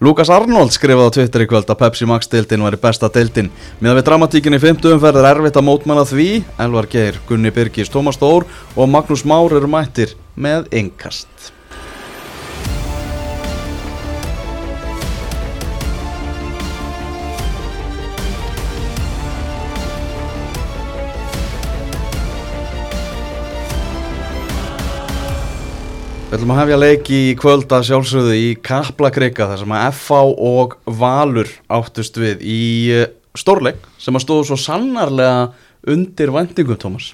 Lukas Arnold skrifaði á Twitter í kvöld að Pepsi Max deildin var í besta deildin. Miðan við dramatíkinni í 50 umferð er erfitt að mótmanna því. Elvar Geir, Gunni Birgis, Tómas Stór og Magnús Már eru mættir með yngkast. Við ætlum að hefja leik í kvölda sjálfsögðu í Kaplakrika þar sem að FH og Valur áttust við í eh, stórleik sem að stóðu svo sannarlega undir vendingum, Tómas.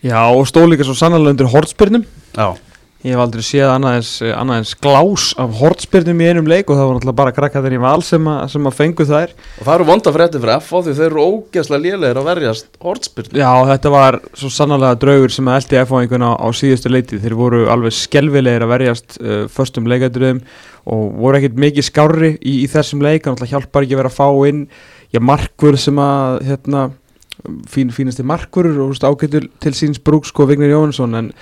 Já, og stóð líka svo sannarlega undir hortspyrnum Já. Ég hef aldrei séð annað eins, eins glás af hortspyrnum í einum leik og það var náttúrulega bara krakkaðir í val sem, a, sem að fengu þær. Og það eru vonda frétti fyrir FH því þeir eru ógeðslega lélegir að verjast hortspyrnu. Já, þetta var svo sannarlega draugur sem að eldi F-fáinguna á síðustu leiti. Þeir voru alveg skelvilegir að verjast uh, förstum leikadröðum og voru ekkert mikið skárri í, í þessum leik. Náttúrulega hjálpar ekki að vera að fá inn já, markvör sem að hérna, fín, fínasti markvörur og ágætur til síns brúks sko Jónsson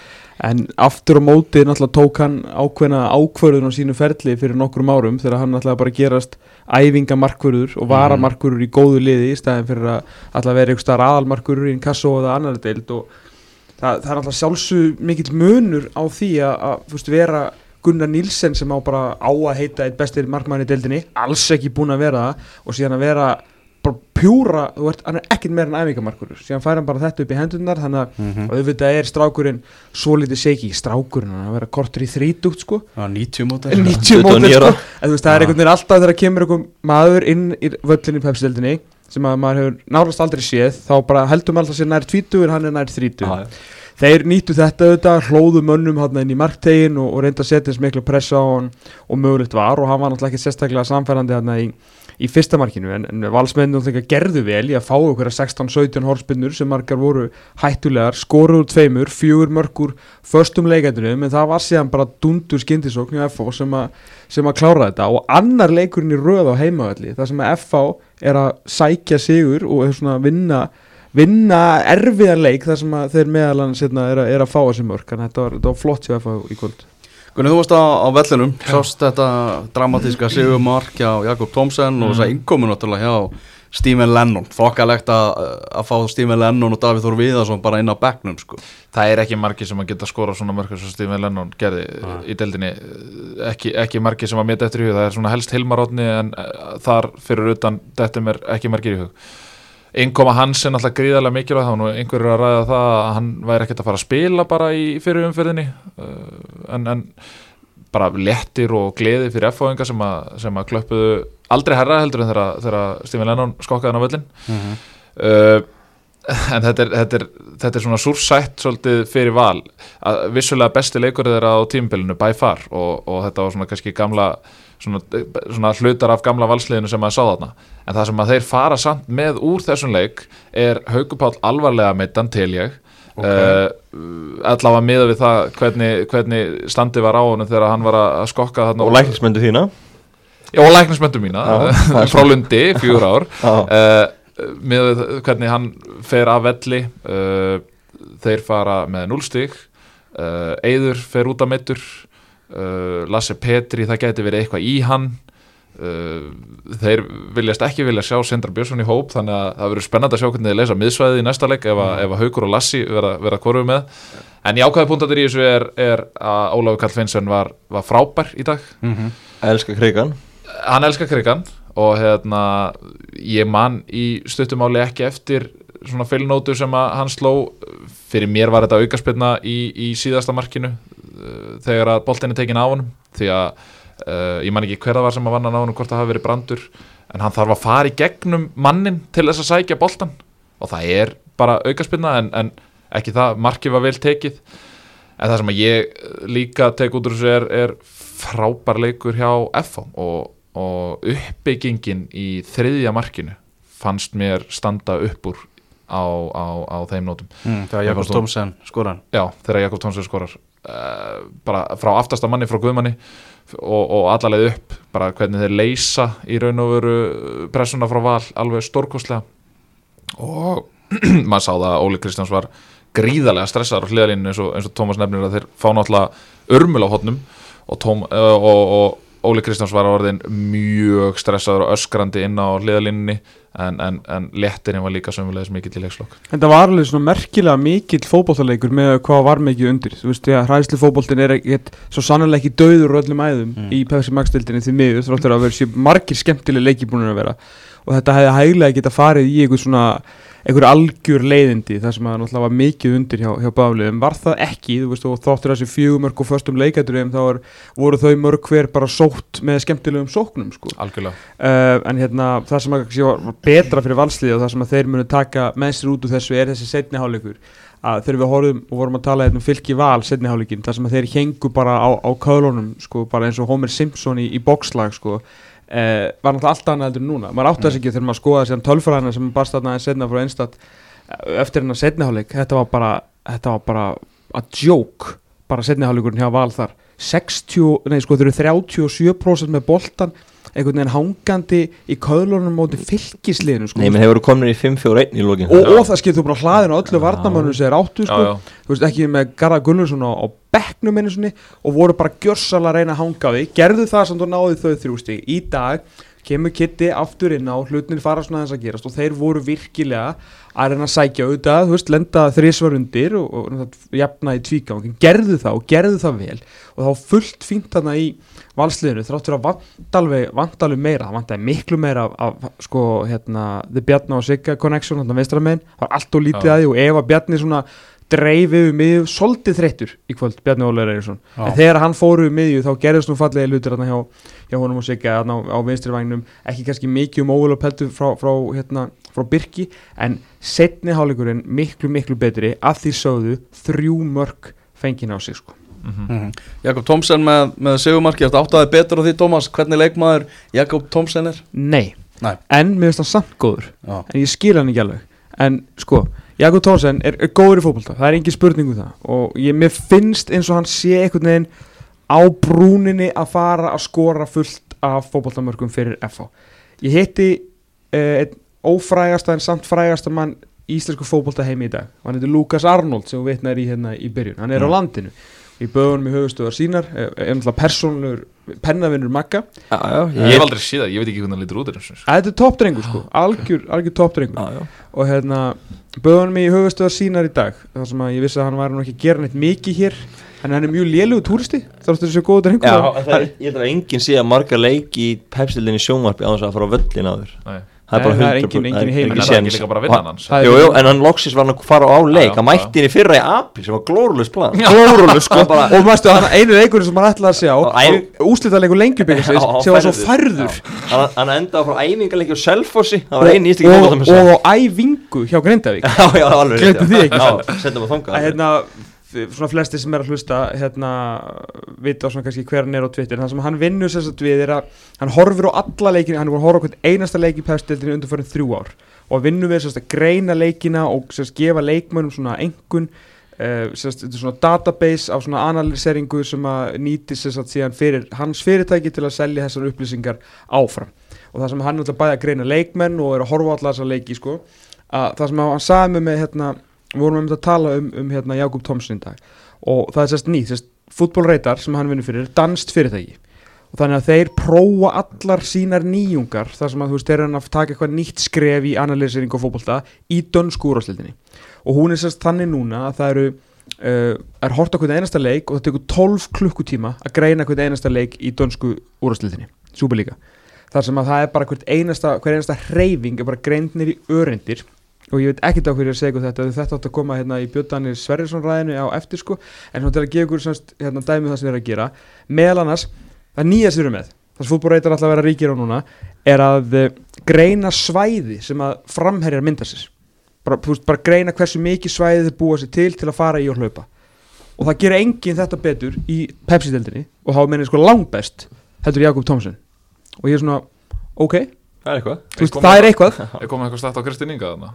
en aftur á móti náttúrulega tók hann ákveðna ákvörðun á sínu ferli fyrir nokkrum árum þegar hann náttúrulega bara gerast æfingamarkvörður og varamarkvörður í góðu liði í staðin fyrir að alltaf vera einhver starf aðalmarkvörður í einn kasso og það annar deild og það, það er náttúrulega sjálfsög mikill munur á því að, að fúst, vera Gunnar Nílsen sem á bara á að heita eitt bestir markmann í deildinni, alls ekki búin að vera það og síðan að vera pjúra, þú ert, hann er ekkert meira en æfingamarkur síðan fær hann bara þetta upp í hendunar þannig að Mm -hmm. auðvitað er strákurinn svo litið seiki, strákurinn hann að vera kortur í þrítugt sko. Já, 90 móti. 90 mótil 29 sko. En þú veist það er einhvern veginn alltaf þegar kemur einhver maður inn í völlin í pepsildinni sem að maður hefur náttúrulega aldrei séð þá bara heldum alltaf sér nær 20 en hann er nær 30 Já, já. þeir nýttu þetta auðvitað, hlóðu mönnum hann inn í marktegin og, og reynda að setja eins miklu pressa á hann og mögulegt var. Og hann var náttúrulega ekki sérstaklega samfærandi hann í, í fyrsta markinu en, en náttúrulega gerðu vel í að fá okkur 16-17 horspinnur sem margar voru hættulegar, skoruður tveimur, fjögur mörgur förstum leikendunum en það var síðan bara dundur skindisókn í FH sem, a, sem að klára þetta. Og annar leikurinn í röð á heimavalli þar sem að FH er að sækja sigur og að vinna vinna erfiðan leik þar sem að þeir meðalans hérna, er, að- er að fá þessi þannig að þetta var, þetta var flott hjá FH í kvöld Gunni, þú varst á, á vellinum, sást þetta dramatíska sigumark hjá Jakob Thomsen og þess að innkomu náttúrulega hjá Stephen Lennon, fokkalegt að, að fá Stephen Lennon og Davíð Þór Viðarsson bara inn á bekknum sko. Það er ekki margi sem að geta skora svona mörgur sem Stephen Lennon gerði Nei. í deildinni. Ekki, ekki margi sem að mér dettur í hug. Það er svona helst Hilmar Átni en uh, þar fyrir utan dettur mér ekki margir í hug Innkoma hans er náttúrulega gríðarlega mikilvæg þá nú einhverjur að ræða það að hann væri ekkert að fara að spila bara í fyrir umferðinni uh, en, en bara léttir og gleði fyrir F-fáinga sem, sem að klöppuðu aldrei herra heldur en þegar, Stephen Lennon skokkaði hann á völlin uh, en þetta er, þetta er, þetta er svona súrsætt svolítið fyrir val. Að vissulega besti leikur þeirra á tímbilinu by far og, og þetta var svona kannski gamla svona, svona hlutar af gamla valsliðinu sem maður sá þarna. En það sem að þeir fara samt með úr þessum leik er Haugupál alvarlega meittan til ég. Ok. uh, allavega miða við það hvernig, hvernig standið var á honum þegar hann var að skokka þarna Og læknismöndu þína? Já, og læknismöndu mína er frá Lundi, fjögur ár. Já, uh, með við hvernig hann fer af velli uh, þeir fara með núlstík Eyður fer út af mittur uh, Lasse Petri, það geti verið eitthvað í hann. Uh, þeir viljast ekki vilja sjá Sindra Björnsson í hóp þannig að það verður spennandi að sjá hvernig þeir leysa miðsvæðið í næsta leik ef, að, ef að Haukur og Lassi vera, vera hvoru með. En jákvæði punktatir í þessu er, er að Ólafur Karl Finnsson var, var frábær í dag. Mm -hmm. elska krigan hann elskar krigan og hérna ég man í stuttumáli ekki eftir svona fylgnótu sem að hann sló. Fyrir mér var þetta aukaspilna í, í síðasta markinu þegar að boltin er tekin á honum því að uh, ég man ekki hver það var sem að vanna á honum hvort það hafi verið brandur en hann þarf að fara í gegnum mannin til þess að sækja boltan og það er bara aukaspilna en, en ekki það, markið var vel tekið. En það sem að ég líka tek út úr þessu er, er frábær leikur hjá FH og, og uppbyggingin í þriðja markinu fannst mér standa upp úr á, á, á þeim nótum. Mm, þegar Jakob Thomsen skoran já, þegar Jakob Tónsson skorar. Uh, bara frá aftasta manni frá Guðmanni og, og allalegð upp bara hvernig þeir leysa í raun og veru pressuna frá val alveg stórkostlega. Og maður sá það að Óli Kristjáns var gríðarlega stressaður á hliðalínu eins og, eins og Tómas nefnir að þeir fá náttúrulega örmul á hotnum og, Tóm, uh, og, og Óli Kristjáns var orðin mjög stressaður og öskrandi inn á hliðalínunni en, en, en léttirinn var líka sömulegis mikill í leikslokk Þetta var alveg svona merkilega mikill fótboltaleikur með hvað var mikið undir. Þú veist, því að hræðslu fótboltin er ekkert svo sannlega ekki döður öllum æðum Mm. í Pepsi Max-dildinni því miður þráttur að vera sér margir skemmtileg leiki búin að vera. Og þetta hefði hæglega geta farið í einhver svona einhver algjör leiðindi þar sem að náttúrulega var mikið undir hjá, hjá báliðum. Var það ekki, þú veist, og þáttur þessi fjögumörk og föstum leikætturum þá var, voru þau mörg hver bara sótt með skemmtilegum sóknum sko. algjörlega. Uh, en hérna það sem að kannski var betra fyrir valsliði og það sem að þeir munu taka með sér út úr þessu er þessi setni hálfleikur. Að þegar við horfum og vorum að tala hérna um fylki val setni hálfleikin þar sem að þeir hengu bara á, á köðlunum sko bara eins og Homer Simpson í, í bókslag sko uh, var náttúrulega allt annað heldur en núna. Maður átti þess ekki þegar maður skoða þessi tölfræðina sem barst þarna en setna frá einstat eftir hennar setni hálfleik. Þetta var bara þetta var bara að joke bara setni hálfleikurinn hjá val þar 60, nei sko þeir eru 37% með boltan einhvern veginn hangandi í köðlunum móti fylgisliðinu sko. Nei, menn hefur komið í 5-4-1 í lókin og, og það skiptur bara hlaðinu á öllu vardamönnum sem er áttu sko. já, já. þú veist ekki með Garðar Gunnarsson á, á bekknum sinni og voru bara gjörsala að reyna að hanga því gerðu það sem þú náði þau þrjústi í dag kemur Kitty aftur inn á hlutinir fara svona þess að gerast og þeir voru virkilega að reyna að sækja auðvitað, þú veist, lenda þrísvar undir og, og, og jafna í tvígang. Gerðu það og gerðu það vel og þá fullt fínt þarna í valsliðinu þráttur að vant alveg, vant alveg meira það vantaði miklu meira af, af sko, hérna, The Bjarni og Sigga Connection þarna vestramenn, það var allt og lítið að því og ef að Bjarni svona dreif yfir miðju, svolítið þreyttur í kvöld, Bjarni Óleir Eiríksson. Já. en þegar hann fór yfir miðju þá gerðist nú fallega hlutir þarna hjá, hjá honum og Sigga þarna á, á vinstri vagnum, ekki kannski mikið um óvel og peltu frá, frá, hérna, frá Birki en setni hálfleikurinn miklu miklu betri. Að því sögðu þrjú mörg fengið á sig sko. Mhm. Jakob Thomsen með, með segumarki Þetta áttaði betur á því Tómas? Hvernig leikmaður Jakob Thomsen er? Nei, Nei. en mér finnst hann samt góður. Já. en ég skil hann ekki alveg. En sko, Jakob Thorsen er, er góður í fótbolta. Það er engin spurning um það. Og ég, mér finnst eins og hann sé einhvern veginn á brúninni að fara að skora fullt af fótboltamörkum fyrir FH ég hitti uh, einn ófrægasta en samt frægasta mann í íslensku fótbolta heimi í dag. Hann heitir Lukas Arnold sem við vitnar í hérna í byrjun. Hann er á Mm. landinu. Í böðunum í höfustöðar sínar er er náttúrulega persónlur pennavinnur Magga. Já, já, Ég hef aldrei séð það, ég veit ekki hvernig það lítur út þetta er toppdrengur sko, algjör, algjör toppdrengur Já, já. Og hérna böðunum í höfustöðar sínar í dag þar sem að ég vissi að hann var nú ekki að gera neitt mikið hér en hann er mjög lélugu túristi þar þessu góða drengur Já, það er, ég held að enginn sé að marga leiki í pepsildinni sjónvarpi á þess að fara á völlin áður Nei. Það er bara Nei, það er 100% enginn- enginn í það er heiminum. En það er ekki líka bara vinnan hans. Það er- Jú, jú, en hann loksis var hann að fara á leik Já, Hann já. mætti henni fyrra í apríl sem var glórulust plan. Glórulega sko og mástu hann einu leikurinn sem hann ætlaði að sjá Og æ- úslita leikur lengjubíkisins Já, á sem var svo færður. færður Hann, hann endaði frá æfingarleiki á Selfossi. Það og, var eini íslengi og, með og á æfingu hjá Grindavík. Já, já, alveg Gleymdu því ekki, Já, setjum að þanga að hérna svona flesti sem er að hlusta hérna vita svona kannski hver hann er á Twitter. Það sem hann vinnur sagt við er að hann horfir á alla leikina, hann horfa á hvern einasta leik í pefstildinu undir fyrir þrjú ár. Og vinnur við að greina leikina og sagt gefa leikmönnum svona engun uh, þetta er svona database af svona analyseringu sem að nýti sagt síðan fyrir hans fyrirtæki til að selja þessar upplýsingar áfram. Og það sem hann er alltaf bæði að greina leikmenn og er að horfa á alla þessar leiki sko. Að það sem hann sagði mig með hérna við vorum um að tala um, um hérna, Jakob Thomsen í dag. Og það er sérst nýtt, sérst fútbólreitar sem hann vinnur fyrir, danst fyrirtæki. Og þannig að þeir prófa allar sínar nýjungar þar sem að þú veist þeir eru að taka eitthvað nýtt skref í analysering og fótbolta í dönsku úrvarsleildinni og hún er sérst þannig núna að það eru uh, er hort á hvern einasta leik og það tekur 12 klukkutíma að greina hvern einasta leik í dönsku úrvarsleildinni, súperlíka þar sem að það er bara hvern einasta, hver einasta hreyfing er bara greindnir í örendir og ég veit ekkert á hverju að segja ykkur þetta þetta átt að koma hérna í Björndanir Sverrisson ræðinu á eftir sko. En svona til að gefa ykkur semst, hérna, dæmi um það sem við erum að gera. Meðal annars, það nýja erum með það sem fútbolreitar alltaf vera ríkir á núna er að uh, greina svæði sem að framherjar mynda sér. Bara, bara greina hversu mikið svæði þeir búa sér til til að fara í og hlaupa. Og það gerir enginn þetta betur í Pepsi-deldinni og þá menir sko langbest heldur Jakob Thomsen og ég er svona, ok, Það er eitthvað. Það er eitthvað-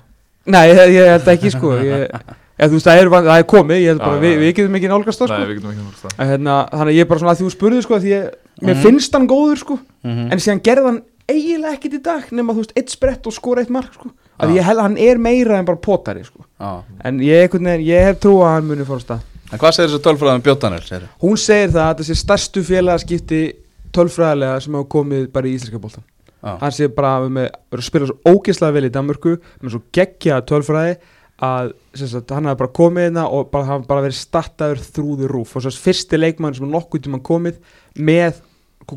Nei, ég, ég held ekki sko ég, ég, þú veist, það er, það er komið ég held bara, já, við, já. við getum ekki nálgast það Nei, sko við getum ekki náttúrulega það En hérna, þannig að ég er bara svona að því þú spurði sko því ég, mér Mhm. finnst hann góður sko Mhm. en síðan gerði hann eiginlega ekkit í dag nema þú veist, eitt sprett og skora eitt mark sko að Já. ég held að hann er meira en bara potari sko Já. en ég, ég hef trú að hann muni fór stað En hvað segir Björn Daniel? segirðu? hún segir það að þessi stærstu félagaskipti tölfræðilega sem hafa komið bara í íslenska bóltan Já. Hann sé bara með, að spila svo ógeðslega vel í Danmörku með svo geggja tölfræði að sagt, hann hafi bara komið hérna og bara, hafa bara verið startaður þrúður rúf og svo fyrsti leikmann sem nokkuð tíma komið með,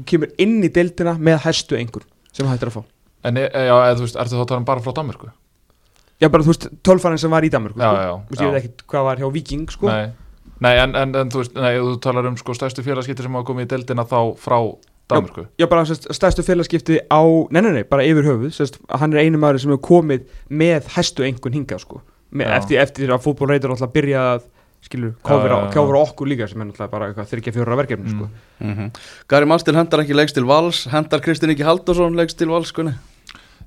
kemur inn í deildina með hæstu einhver sem hættir að fá En e, já, eða, þú veist, ertu þá að tala um bara frá Danmörku? Já bara þú veist, tölfræðin sem var í Danmörku Já, sko. já, Þú veist, ég veit ekki hvað var hjá Viking sko. Nei, nei en, en, en þú veist, nei, þú talar um sko stærstu félagskipti sem hafa komið í deildina þá frá Danmörku. Já, bara sérst, stærstu félagskipti á, nei, nei, nei, bara yfir höfuð sérst, hann er einu maður sem hefur komið með hæstu engun hingað, sko. Með, Já. eftir, eftir að fútbolreitur alltaf byrja að skilur, já, já. kofra okkur líka sem er alltaf bara eitthvað þyrkja fjóra verkefni, sko. Mm Gary Marstil hendar ekki leikst til Vals. Hendar Kristinn ekki Haldursson leikst til Vals Gunni?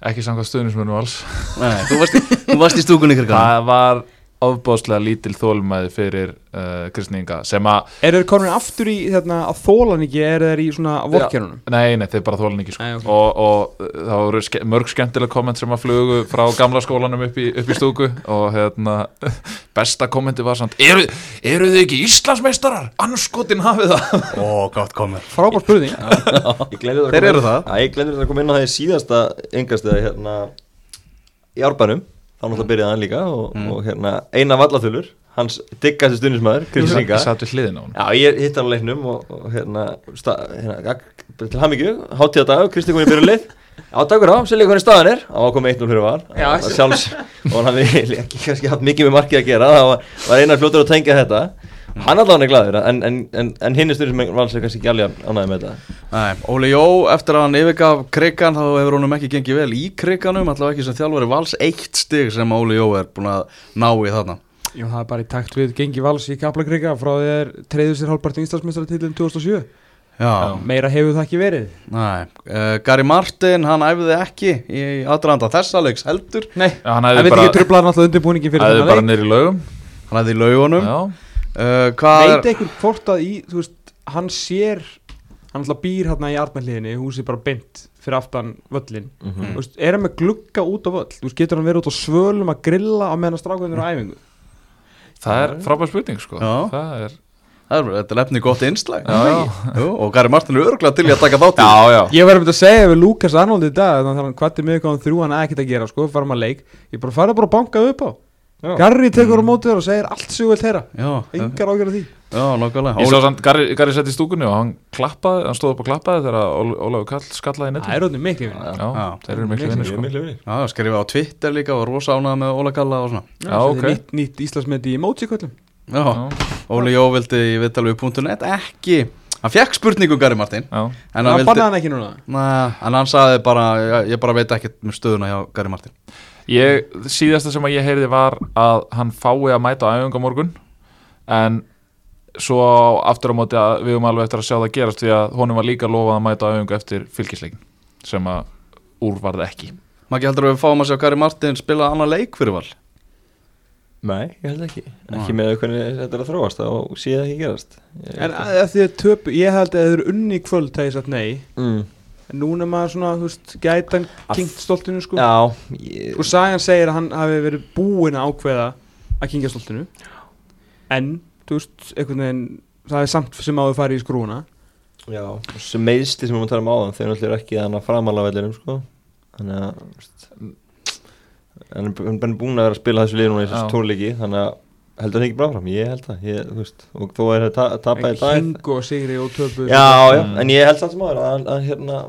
Ekki samkvæmt stuðnismennu alls Nei, þú varst í, þú varst í stúkunni ykkur Það var ofbóðslega lítil þólmæði fyrir uh, kristninga sem að, Er þeir komin aftur í þarna að þólan ekki, er þeir í svona vorkjörunum? nei, nei, þeir bara þólan ekki sko. Nei, ok. og, og uh, það voru ske mörg skemmtileg komment sem að flugu frá gamla skólanum upp í, upp í stúku og hérna, besta kommenti var samt eru, eru þið ekki Íslandsmeistarar? Anskotin hafið það Ó, gátt komið Frábár spurning Þeir eru það. Ég glemdi það að koma inn á það í síðasta engastöða hérna í árbænum þá náttúrulega byrjaði hann líka og, Mm. og hérna eina vallaþulur hans diggasti stundismæður, Kristi Singa Ég satt við hliðin á hún Já, ég hitt hann á leiknum og, og hérna, sta, hérna gag- til hamingju, hátíðadag Kristi kom í byrjuleið Já, takkur á, sem leikur hann í staðan er? Á að koma 1-0 fyrir var Já, sjálfs, og hann hafði ekki kannski haft mikið með markið að gera það var, var einar fljótur að tengja þetta hann allavega er glaður en, en, en, en hinn er stundum sem vals er kannski ekki alveg ánæði með þetta Nei, Óli Jó, eftir að hann yfirgaf krigan þá hefur honum ekki gengið vel í kriganum allavega ekki sem þjálfari Vals eitt stig sem Óli Jó er búin að ná í þarna. Jú, það er bara í takt við gengi vals í Kaplakrika frá því þeir treyðu sér hálfpartin Íslandsmeistaratitlum 2007 Já, Meira hefur það ekki verið. Nei, uh, Gary Martin, hann æfði ekki í aðdraðanda þessa leiks heldur. Nei, Já, hann það veit bara, bara nýri lögum hann æfði í laugunum. Já, uh, Hvað Veit er einhvern hvort að í, þú veist, hann sér Hann alltaf býr hérna í Arnarliðinni Húsið bara beint fyrir aftan völlin Mhm. Þú veist, Er hann með glugga út á völl? Þú veist, getur hann verið út á svölum að grilla á meðan strákunir á æfingu? Það er frábær spurning sko. Já. Það er, Það er, þetta er lefni gott einslag Og Gary Martin er örgulega til að taka þátt í já, já. Ég var um þetta að segja við Lukas Arnold í dag að kvatti mig eitthvað um þrjú Hann er ekkert að gera, sko, fara maður leik. Ég bara fara bara að banka upp á Já. Garri tekur á móti þér og segir allt vel þeirra Já, já, Engar ágjörð því. já nokkulega Ég sá samt Garri, Garri sett í stúkunni og hann klappaði, hann stóð upp og klappaði þegar Ól- Ólafur Kall skallaði í Það er rótni miklu vinna Já, Já. þeir eru miklu er sko. miklu vinni Já, skrifa á Twitter líka og rosa ánað með Óla Galla og svona. Já, ok. Nýtt, nýtt Íslandsmeti í emoji-köllum Já, Já, Óli Jó vildi í viðtalvið.net ekki Hann fekk spurningu Gary Martin já, En Það hann vildi bannaði hann ekki núna. Nei, en hann sagði bara ég, ég bara veit ekkert með stöðuna hjá Gary Martin Ég, síðasta sem að ég heyrði var að hann fái að mæta á æfinga morgun en svo aftur á móti að við höfum alveg eftir að sjá það gerast því að honum var líka lofað að mæta á æfinga eftir fylgisleikin sem að úr varð ekki. Maki heldur að við fáum að sjá Gary Martin spila annan leik fyrir val? Nei, ég held ekki. Ekki með hvernig þetta er að þróast og það ekki gerast. Ég- En að að því að töpu, ég held að þeir eru unni í kvöld þegar ég sagt nei. Mm. En núna er maður svona, þú veist, gætan kingt stoltinu sko. Já, ég, Og Sagan segir að hann hafi verið búinn að ákveða að kingja stoltinu. En, þú veist, einhvern veginn Það er samt sem áður farið í skrúna já. Sem meðsli sem við múum tala um áðan Þau eru náttúrulega ekki þannig að framalega vellinum sko. Þannig að þú veist, Hann er er búin að vera að spila þessu liður núna í þessu tónleiki Þannig að heldur hann ekki bara fram Ég held það, ég, þú veist Og þó er það að tapa í dag King og Sigri og töpu Já, já, Mm. en ég held samt sem áður að, að, að hérna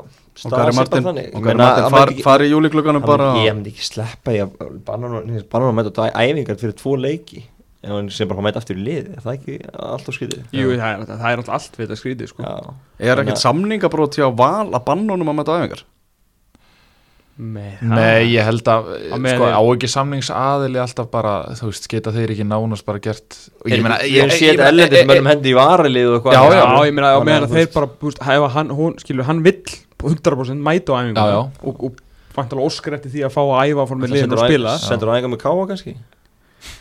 Martin, þannig. og Martin far, far í júliklugganum bara Ég myndi ekki sleppa ég banna hann að mæta á æfingar fyrir tvo leiki. Ef hann sem bara að mæta aftur í lið er það ekki alltaf skrítið? Jú, það er, það er alltaf allt við þetta skrítið sko. Já, er ekkert samningabrót hjá val að banna honum að mæta æfingar Nei, Nei, ég held að, meðan sko, ég- á ekki samningsaðili alltaf bara, þú veist, geta þeir ekki nánast bara gert og ég meina- ég hef ég- séð ég- ellendis ég- mönnum hendi í varalið og eitthvað. Já, Já, já. ég meina Þannig meðan að, að þú þeir veist- bara, hefa hann, hún, skilur, hann vill 100% mæta á æfingu og, og vantalega óskar eftir því að fá að æfa fór með liðin og spila. Sendur á æfingar með káa kannski?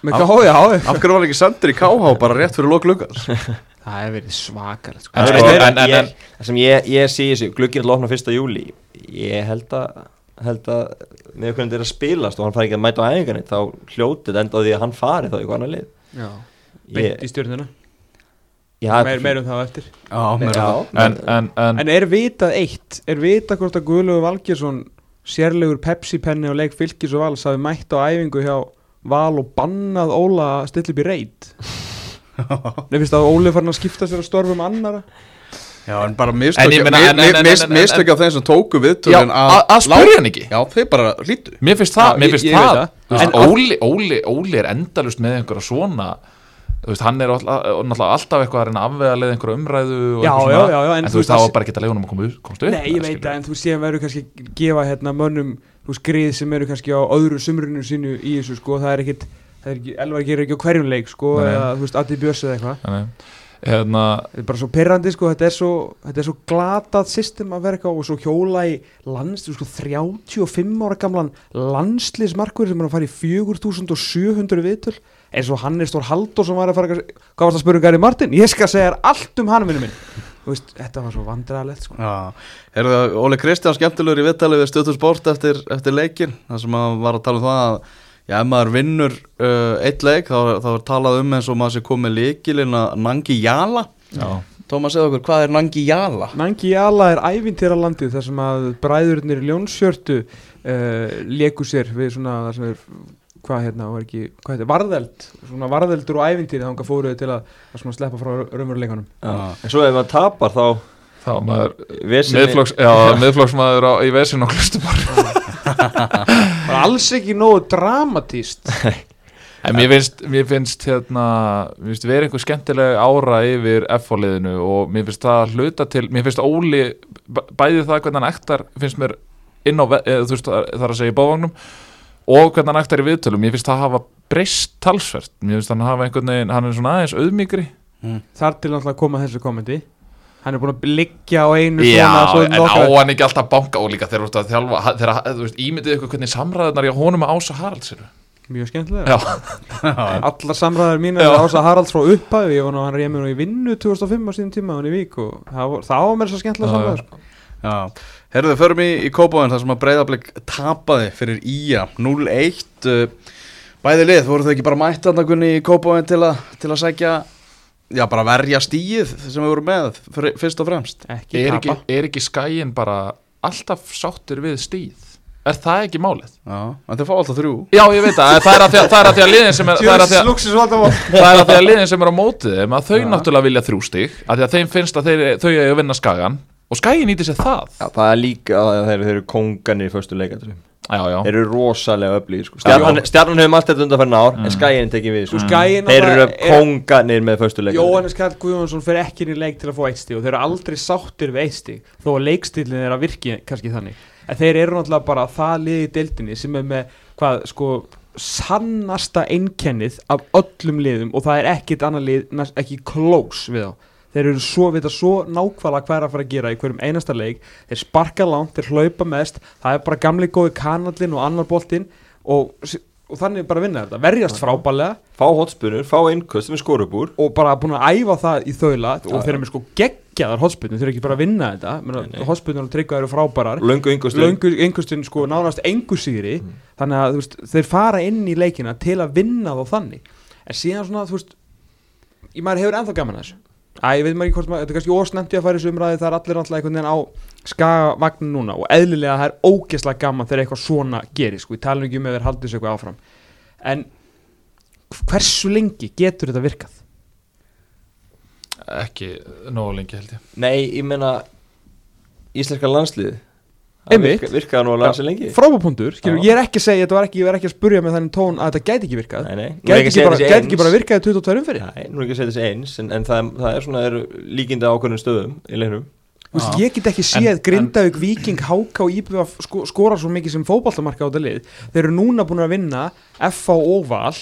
Með ká, já, af hverju var ekki sendur í KH bara rétt fyrir lok luggans það hefur verið svakalegt sko. En Það sko, er- en- en- ég- en- sem ég, ég sé þessu, glugginn er lofna 1. júli Ég held að held að með hvernig þetta er að spilast og hann fari ekki að mæta á æfingarni þá hljótið enda því að hann fari þá í eitthvað annar lið. Já, ég, beint í stjórnuna Já, meir, meirum það eftir. Já, meira Já, það. en, en, en, En er vitað eitt, er vitað hvort að Guðlaugur Valgjesson sérlegur Pepsi-penni og leik fylgis og vals hafi mætt á æfingu hjá Val og bannað Óla að stilla upp í reit? Nei, finnst að Óli farin að skipta sér að störfum annara Já, en bara En mistök ég meina, en- en- en- en- en- Mistök af þeim sem tóku já, viðtölin að að spyrja hann ekki. Já, þeir bara hlýtu Mér finnst það, mér finnst það, En að- Óli, er endalust með einhverja svona þú veist, hann er náttúrulega alltaf eitthvað að reyna að afvega leið einhverja umræðu og Já, eitthvað já, svona, já, já, en, en þú þú veist, það að- var bara ekki að leiðunum að koma upp- Nei, ég veit það, en þú séum verður kannski að gefa hérna mönnum þú veist, grið sem eru kannski á öðru sumrunu sínu í þessu, sko, það er ekkit það er ekki, Elvar gerir ekki á hverjum leik, sko eða, þú veist, Addi Björns eða eitthvað. Nei, hérna, þetta er bara svo pirrandi, sko, þetta er svo þetta er svo glatað system að vera eitthvað og svo hjóla í lands, sko, 35 ára gamlan landsliðsmarkur sem er að fara í 4700 viðtöl eins og Hannes Þór Halldór sem var að fara að, hvað varst að spura um Gary Martin? Ég skal segja allt um hann, vinnu minn. Þú veist, þetta var svo vandræðalegt, sko. Já, er það Óli Kristján skemmtilegur í viðtalið við Stötu Sport eftir, eftir leikin þar sem hann var að tala um það að já, ef maður vinnur uh, eitt leik þá, þá er talað um eins og maður sé komið leikilinn að Nangi Jala já, Tómas, segðu okkur, hvað er Nangi Jala? Nangi Jala er ævintýra landið þar sem að bræðurnir í Ljónsjörtu uh, leku sér við svona það sem er hvað hérna, var ekki, hvað heitir, varðeld svona varðeldur og ævintýri þanga fóruðu til að, að svona sleppa frá raunveruleikunum Já. En svo ef maður tapar þá þá maður miðflokksmaður á, í vesin og hlustumar bara alls ekki nógu dramatíst En mér finnst, mér finnst hérna, mér finnst verið einhver skemmtileg ára yfir F-fóliðinu og mér finnst það hluta til, mér finnst Óli, bæ- bæði það hvernig hann ektar, finnst mér inn á, eða, þú veist, það er að segja í bávagnum og hvernig hann ektar í viðtölum, mér finnst það hafa breyst talsvert, mér finnst hann hafa einhvern veginn, hann er svona aðeins auðmíkri. þar til náttúrulega að koma þessu kommenti hann er búin að liggja á einu Já, svona svo en á hann ekki alltaf banka og líka þegar þú ert að þjálfa, þegar, þú veist, ímyndið ykkur hvernig samræðunar í honum að ása Haralds eru. mjög skemmtilega allar samræðar mína Já. er ása Haralds frá ég var nú hann reyði mér nú í vinnu 2005 á síðan tíma hann í Vík og það var, það var mér svo skemmtilega samræðar já. sko. Já, herruðu, förum í, í Kópavöðin þar sem að Breiðablík tapaði fyrir Ía 0-1 uh, Bæði lið, voru þau ekki bara mætt þarna Gunni í Kópavöðin til, að- til að sækja Já, bara verja stíið sem við vorum með fyr- fyrst og fremst. Ekki er ekki, er ekki skæin bara alltaf sáttur við stíð? Er það ekki málið? Já, en þau fá alltaf þrjú. Já, ég veit það, það er að því að, það er að, því að liðin sem er, það er að, því að, er því að liðin sem er á mótið þeim að þau náttúrulega vilja þrjú stig að því að þeim finnst að þeir, þau eiga að vinna skagan og skagin nýti sér það. Já, það er líka að þeir, þeir eru konganir í Já, já, Þeir eru rosalega öflýr sko. Stjarnan, Stjarnan hefur allt þetta undanferna ár Mm. En skæin tekið við sko. Skæin Þeir eru er- konganir með föstu leikandrum Jóhannes Karl Guðjónsson fer ekki inn í leik til að fá eitt stíg og þeir eru aldrei sáttir við eitt stíg þó að leikstílinn er að virki kannski þannig. En þeir eru náttúrulega bara það liði í deildinni sem er með hvað sko sannasta einkennið af öllum liðum og það er ekkit annar lið ekki close við þá þeir eru svo, vita svo nákvæmlega hvað er að fara að gera í hverjum einasta leik. Þeir sparka langt, þeir hlaupa mest. Það er bara gamli góði kanallin og annar boltinn. Og, og þannig bara vinna þetta. Verjast frábælega Fá hotspunur, fá innköst sem er skorubúr. Og bara búin að æfa það í þaula. Og þeir eru með sko geggjaðar hotspilnum þeir eru ekki bara að vinna þetta. Hotspilnum og tryggva eru frábærar. Löngu einhverstun sko nánast sigri. Mm. þannig að veist, þeir fara inn í leikina til að vinna þá þannig. En síðan svona þú veist ég maður hefur ennþá gaman að þessu Æ, ég veit maður ekki hvort maður, þetta er kannski ósnendi að fara í þessu umræði það er allir alltaf einhvern veginn á skagavagnin núna og eðlilega það er ógeðslega gaman þegar eitthvað svona gerir sko, ég tala ekki um ef þeir haldið sér eitthvað áfram. En hversu lengi getur þetta virkað? ekki nógu lengi held ég. Nei, ég meina Íslenska landslið Einmitt. virka, Virkaði nú að landslið lengi. frábúpundur, ég er ekki að segja þetta var ekki, ég er ekki að spurja með þannig tón að þetta gæti ekki virkað. Nei, nei. Gæti ekki að bara, gæti ekki bara virkað í 22 umfyrir Nei, nú er ekki að segja þessi eins En, en það, það er svona er líkinda ákveðnum stöðum í leiknum. Vist, ég get ekki séð Grindavík, Víking, Háka og IBF sko, skora svo mikið sem fótballtamarka á þetta lið. Þeir eru núna búin að vinna FA og Val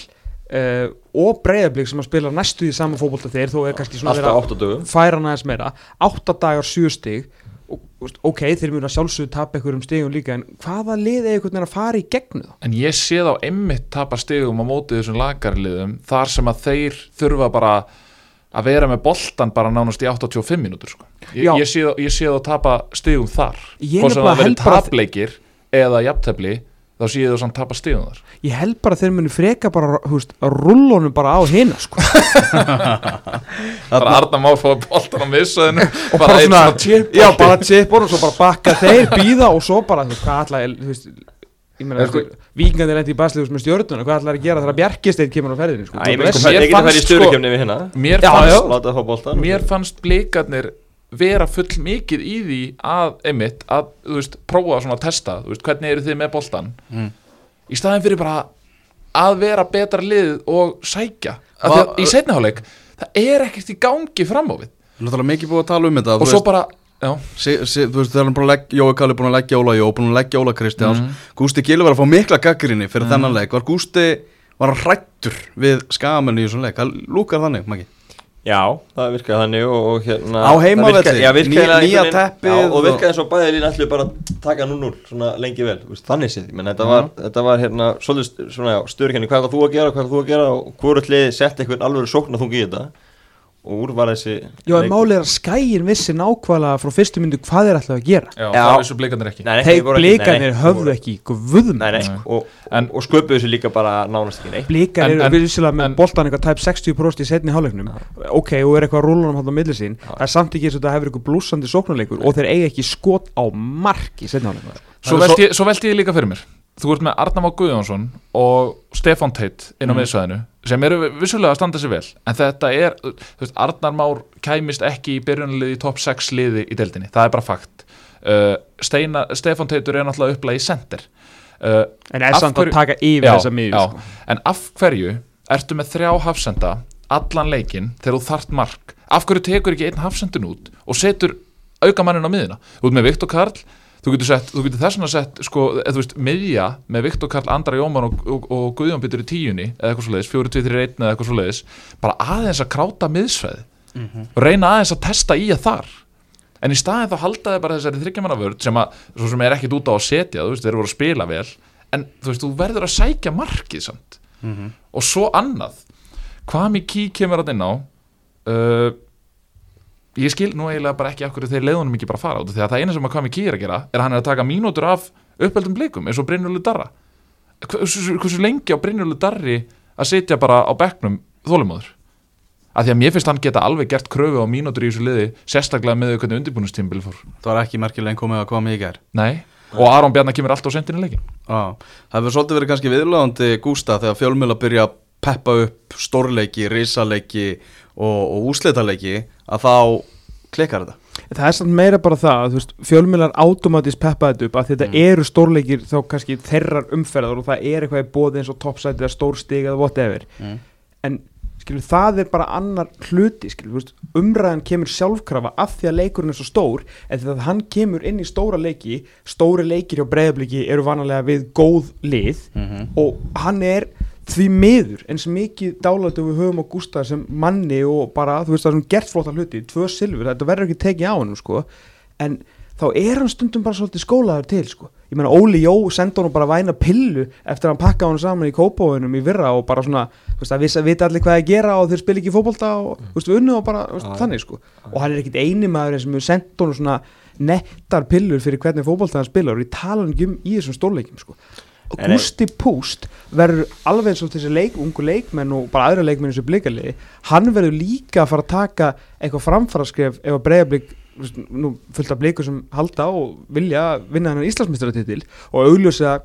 uh, og Breiðablík sem að spila næstu í sama fótballta þeir þó er kannski svona dögum. færa næðis meira. Átta dagar sjö stig. og, veist, ok, þeir að sjálfsögðu tapa einhverjum stigum líka en hvaða lið er einhvern veginn að fara í gegnu þá? En ég sé þá einmitt tapa stigum á móti þessum lagarliðum þar sem að þeir þurfa bara að vera með boltan bara nánast í 85 mínútur sko. ég, ég, sé, þá- tapa stigum þar hvort sem það að- tapleikir eða jafntefli þá sé ég þú samt tapa stíðum þar. Ég held bara að þeir muni freka bara, að rullónum bara á hina, sko. Bara Arna Már fóði boltan á missaðinu Og bara bara einn svona, já, bara chipur og svo bara bakka þeir, býða og svo bara, þú veist, hvað ætla, þú veist Ég meina, sko- sko, vikingandi lendi í basliðus með stjórnuna, hvað ætla að gera þegar Bjarkisteinn kemur á ferðinu, sko? Æ, ég Mér meina, ég geta fannst færi í sko- stjórnkjöfni við hérna mér fannst, fá mér fannst blikarnir vera full mikið í því að, einmitt, að, þú veist, prófa svona að testa, þú veist, hvernig eru þið með boltan Mm. í staðin fyrir bara að vera betra lið og sækja. Af því að í seinniháleik það er ekkert í gangi fram á við. Náttúrulega mikið búið að tala um þetta og svo veist, bara, já. Si, si, Þú veist, þegar hann búin að leggja Jói Kalli búin að leggja Óla Jó Búin að leggja Óla Kristjáns. Mhm. Gústi Gilvi var að fá mikla gaggrinni fyrir þennan leik. Var Gústi, var hrættur við skamenni í þessum leik? Það lúkar þannig, Maggi Já, það virkaði þannig og, og hérna Á heimavelli, nýja já, og og- virkaði eins og bæði lína ætlu bara taka 0-0 svona lengi vel, þú veist, þannig séð. Menn þetta var, þetta var hérna svolítið svona já, störukenni, hvað er það þú að gera, hvað er það þú að gera og hvort liði sett einhvern alveg sókn að þú í þetta og úr var þessi Já, en málið er að skæin vissi nákvæmlega frá fyrstu myndu hvað þeir ætlaði að gera. Já, það vissu blikarnir ekki. Nei, nei, Þeir voru ekki- nei, blikarnir nei, höfðu ekki guðum Nei, nei, Nei. og, En- og sköpuðu þessu líka bara nánast ekki neitt. Blikar eru vissilega með boltan eitthvað tæp 60% í setni hálfleiknum. Ok, og er eitthvað rúlunum hann á milli sín. Það er samt ekki eins og þetta hefur eitthvað blúsandi sóknarleikur og þeir eiga ekki skot á mark í setni hálfleiknum. Svo Það velti, ég, líka fyrir mér. Þú ert með Arnamá Guðjónsson og Stefán Teit inn á Mm. miðsvæðinu sem eru vissulega að standa sér vel en þetta er, þú veist, Arnar Már kæmist ekki í byrjunarliði í topp 6 liði í deildinni, það er bara fakt uh, Steina, Stefán Teitur er náttúrulega upplega í sender uh, en er samt hverju- að taka yfir þessa já. sko. en af hverju ertu með þrjá hafsenda allan leikinn þegar þú þart mark af hverju tekur ekki einn hafsendin út og setur aukamannin á miðina ert með Viktor Karl þú getur, sett, þú getur þess vegna sett sko, eða, þú veist, miðja með Viktor Karl, Andra Jóman og, og, og Guðjón Pétur í tíunni eða eitthvað svo leiðis, 4-2-3-1 eða eitthvað svo leiðis bara aðeins að kráta miðsveið og reyna aðeins að testa í að þar. En í staðin þá halda þið bara þessari þryggjamannavörð sem að, svo sem er ekkit út á að setja þú veist, þeir voru að spila vel en þú veist, þú verður að sækja markið samt. Og svo annað. Hvað mikið kemur á uh, ég skil nú eiginlega bara ekki hverju þeir leiðunum ekki bara fara út því að það eina sem að hvað mikið er að gera er að hann er að taka mínútur af uppeldum blikum eins og Brynjúlu Darra. Hversu, hversu lengi á Brynjúlu Darri að sitja bara á bekknum þólumóður af því að mér finnst hann geta alveg gert kröfu á mínútur í þessu liði sérstaklega með hvernig undirbúinustímbil fór. Það var ekki merkilega en komið að hvað mikið er Nei. og Aron Bjarnar kemur alltaf sendin í leikin Já, það hefur svolítið verið kannski viðlöðandi Gústa þegar fjölmjöla byrja að peppa upp stórleiki, risaleiki og, og úslitaleiki að þá klikkar þetta það er samt meira bara það að fjölmjölar automatist peppa þetta upp að þetta eru stórleikir þá kannski þeirrar umferðar og það er eitthvað í bóði eins og toppsæti eða stórstig eða whatever Mm. en skilur, það er bara annar hluti skilur, umræðan kemur sjálfkrafa af því að leikurinn er svo stór en því að hann kemur inn í stóra leiki stóri leikir hjá breyðabliki eru vanalega við góð lið Mhm. og hann er því miður eins mikið dálætu við höfum á Gústa sem manni og bara þú veist það sem gert flóta hluti, tvö silfur þetta verður ekki tekið á hann sko. En þá er hann stundum bara svolítið skólaður til sko, ég meina Óli Jó senda hann bara væna pillu eftir að hann pakka hann saman í kópáðunum í virra og bara svona þú veist að vissa vita allir hvað það gera og þeir spila ekki fótbolta og þú veist unnu og bara veist, þannig sko. Og hann er ekkit eini maður sem hefur sendt hann svona nettar pillur fyrir hvernig fótbolta hann spilar og ég tala um í þessum stórleikim sko Gústi Púst verður alveg eins og þessi leik, ungu leikmenn og bara aðra leikmenn eins og blikaliði hann verður líka að fara að taka eitthvað framfaraskref ef að breyðablík nú fullt af blikur sem halda og vilja vinna hennar Íslandsmeistaratitil og augljósa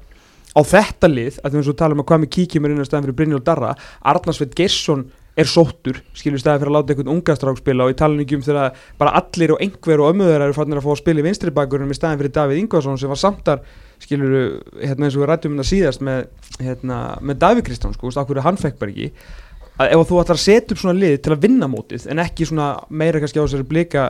á þetta lið að því eins og tala um að hvað með kíkjum er inn á staðan fyrir Brynjól Darra Arnarsveit Gersson er sóttur skilur staðan fyrir að láta einhvern ungastrák spila og ég tala nú ekki um þegar bara allir og einhver og ömmuður eru fannir að fá að spila í vinstri bakurinn í staðan fyrir Davíð Ingvarsson sem var samtar skilur hérna eins og við rættum þetta síðast með, hérna, með Davíð Kristján sko, okkur hann fekk bara ekki að ef þú ætlar að setja upp svona lið til að vinna mótið en ekki svona meira kannski á þessari blika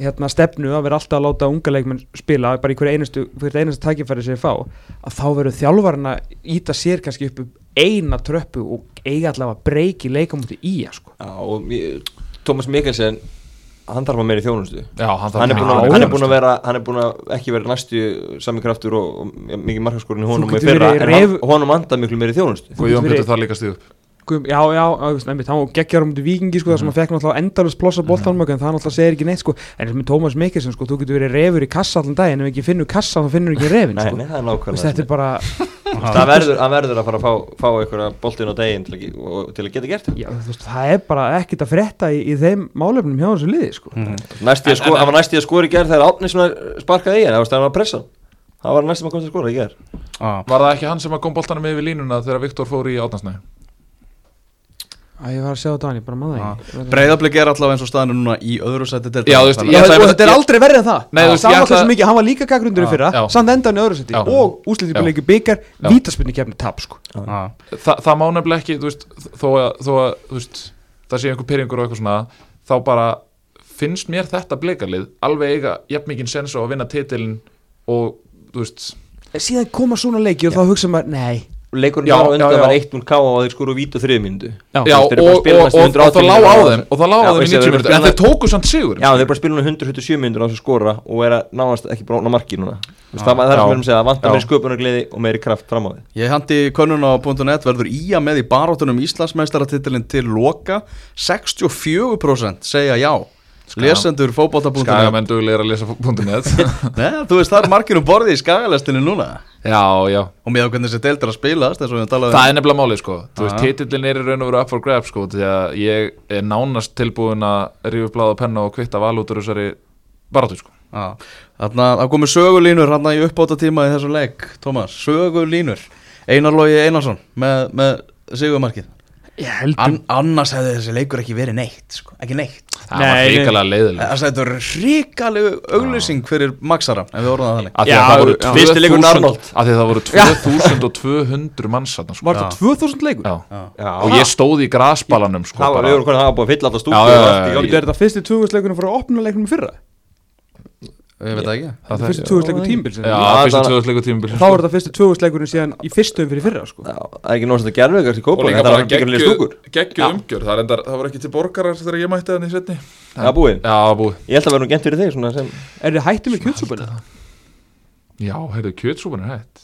hérna, stefnu að vera alltaf að láta unga leikmenn spila bara í hverju einustu, hverju einustu tækifæri sem þeir fá að þá verður þjálfarinn að íta sér kannski upp um eina tröppu og eiga allavega breyki leikamóti í að sko. Já, og Tómas Mikkelsen hann þarf að meira í þjónustu. Já, hann, hann er, að, já. hann er búinn að vera hann er búinn að ekki vera næstu sami kraftur og, og mikið markaskorinn í honum og honum andað miklu meira í þjónustu. Þú Guðjón getur Pétur verið- þar líka stíð upp Guðum, já, já, já, þú veist, einmitt, hann geggjar mútið vikingi sko, það sem að fekk náttúrulega endalust plossa boltanum en það náttúrulega segir ekki neitt sko, en eins og með Tómas Mikkelsen sko, þú getur verið refur í kassa allan daginn ef ekki finnur kassa þá finnur ekki refin nei, sko. nei, það er nákvæmlega þetta er bara það verður, hann verður að fara að fá, fá einhverja boltin á deginn til, til að geta gert það. Já, þú veist, það er bara ekkert að frétta í, í þeim málefnum hjá þessu liði sko. Næst í að sko, hann var næst í að skora í gerð þegar Átni sparkaði í hann, það var það var næst í að komast að skora í gerð ah. Var það ekki hann sem að kom boltanum yfir línuna þegar Viktor fór í átnarsnæði? Æ, ég var að sjá þetta hann, ég bara maður það Breiðablik er allavega eins og staðinu núna í öðru seti deildar. Já, þú veist, Já, að- Ég að- þetta er aldrei verið en það Nei, þú veist, ég Saman ætlaði- hversu mikið, hann var líka gaggrundur í Já, fyrra já. Samt endan í öðru seti Já. Og úslítið byggar Já. Vítaspinni kefni tap sko. Þa, það má nefnilega ekki, þú veist, þó að, þó að þú veist, það sé einhver pyrringur og eitthvað svona, þá bara finnst mér þetta bleikarlið alveg eiga jafn að Síðan koma svona leiki og þá hugsa maður Nei leikurinn Já, þar á undan var 1-0 ká og þeir þriðu mínútu. Já. já, og, þeir eru bara að og, spila og, næstu og, 180 það lág á þeim og það lág á þeim í veist, 90 þeir eru minútur, en bara- þeir tóku samt sigur Já, þeir bara núna 177 mínútur á þessu skora og er að náðast ekki bróna marki núna. Það það er Já. sem við erum að segja, það vantar meiri sköpunargleði og meiri kraft fram á því Ég handi könnun á .net verður í að með í baróttunum Íslandsmeistaratitilin til loka. 64% segja já. Lesendur fótbolta.net skagamenn duglegir að lesa .net Um Já, já, og með á hvernig þessi deildir að spilast eins og við höfum talað það er nefnilega málið sko. Þú veist, Já. titillin er í raun og veru up for grab sko því að ég er nánast tilbúin að rífa og penna og kvitta val út úr þessari baráttu sko. Já, þarna það komið sögulínur hann í uppbóta tíma í þessum leik Tómas, sögulínur. Einar Lógi Einarsson með, með sigumarkið Ég heldur An annars hefði þessi leikur ekki verið neitt sko. ekki neitt Það Nei, var hrikalega leiðileg Það þetta er ríkalegu auglýsing fyrir Maxara ef við orðum það að það voru já. Fyrsti leikurinn 2000 Arnold. af því að það voru 2200 manns sko. Var þetta 2000 leikur? Já. Já, og ég stóð í grasbalanum sko, það var, búið að fylla alltaf já, gangi. Er þetta fyrsti 2000 leikurinn fyrir að opna leiknum í fyrra? Ég veit það ekki. Það Fyrsti þekki- 2000 leikur tímbil Já, Já, fyrstu það- 2000 leikur tímabil Þá er þetta fyrsti 2000 leikurinn síðan í fyrstum fyrir fyrra sko. Já, það er ekki náttúrulega að gerða eitthvað í og kópa líka þetta bara var ekki að stúkur. geggju umgjör það, er það voru ekki til borgarar þegar ég mætti þannig setni Það er búið. Já, það var búið. Ég held að vera nú gent fyrir þig svona sem Er þið hættið með kjötsúpunni? Já, heyrðu, kjötsúpan er hætt.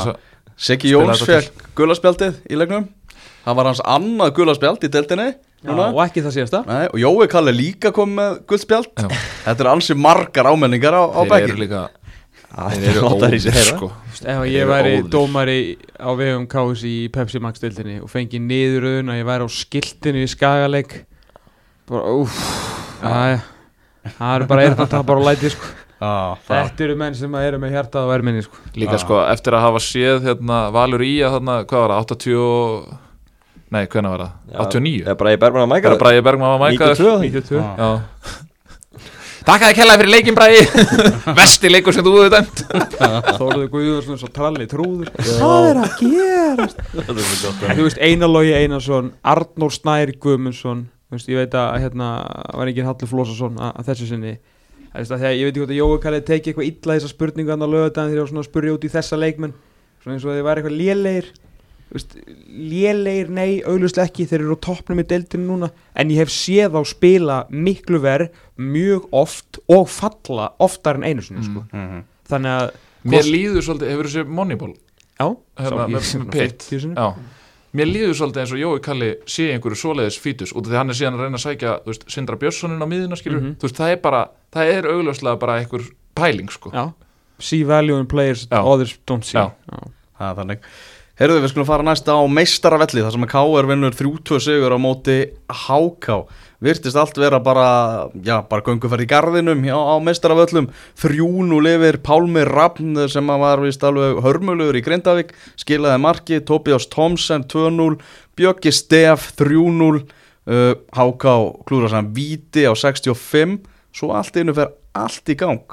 Já, það? Bara Það Það Siggi Jóns fekk gulaspjaldið í leiknum Það var hans annað gulaspjald í núna. og ekki það síðasta Nei, og Jói Kalli líka kom með guldspjald. Þetta er ansi margar ámenningar á, á eru líka Það Þeir eru flottar í sig óður sko Ef ég væri óðir. dómari á vegum KS í Pepsi Max dildinni og fengi niðuröðun að ég væri á skiltinu í skagaleg bara Æja, það eru bara eirna tapar og læti sko. Já, það. Þetta eru menn sem eru með hjartað og erminni sko. Líka Já. sko, eftir að hafa séð hérna, Valur í að þarna, hvað var það, 80 og- Nei, hvernig var það? 89? Það er bara í Bergman að mæka Þegar Bræði Bergman var mækaður 92 92 Já. Já. Takk að þið kellaði fyrir leikin Bræði Vesti leikur sem þú hefur dæmt. Þóruðu Guðjóðsson svo tralli trúður. Hvað er að gerast? Þú veist Einarlogi Einarsson Arnór Snær Guðmundsson Ég veit að hérna var enginn Hallur Flósason að, þessu sinni þegar, Ég veit ekki hvort að Jói Kallið teki eitthvað illa þessa spurningu hann á lögadaginn þegar ég var svona að spurja út í þessa leikmenn Svona eins og þið væri eitthvað lélegir Þú veist, Lélegir, nei, auglustlega ekki Þeir eru á toppnum í deildinu núna En ég hef séð á spila miklu verð Mjög oft og falla oftar en einu sinni sko. Mhm. Þannig að Mér líður svolítið, hefur þessi Moneyball Já, hérna, með, með Pitt 50 sinni. Já Mér líður svolítið eins og Jói Kalli sé einhverju svoleiðis fítus út af því hann er síðan að reyna að sækja veist, Sindra Björnssonin á miðina skilur Mhm. þú veist, það er bara, það er augljóslega bara einhver pæling sko. Já, see value in players Já. others don't see. Já. Það er þannig. Herðu við skulum fara næsta á meistaravelli þar sem að KR vinnur 3-2 sigur á móti HK Virtist allt vera bara, já, bara gönguferð í garðinum já, á meistaravöllum 3-0 yfir Pálmi Rappn sem var vist alveg hörmulegur í Grindavík skilaði marki, Tobias Thomsen 2-0, Bjöggi Stef 3-0 uh, HK klúra saman Víti á 65 svo allt innu fer allt í gang.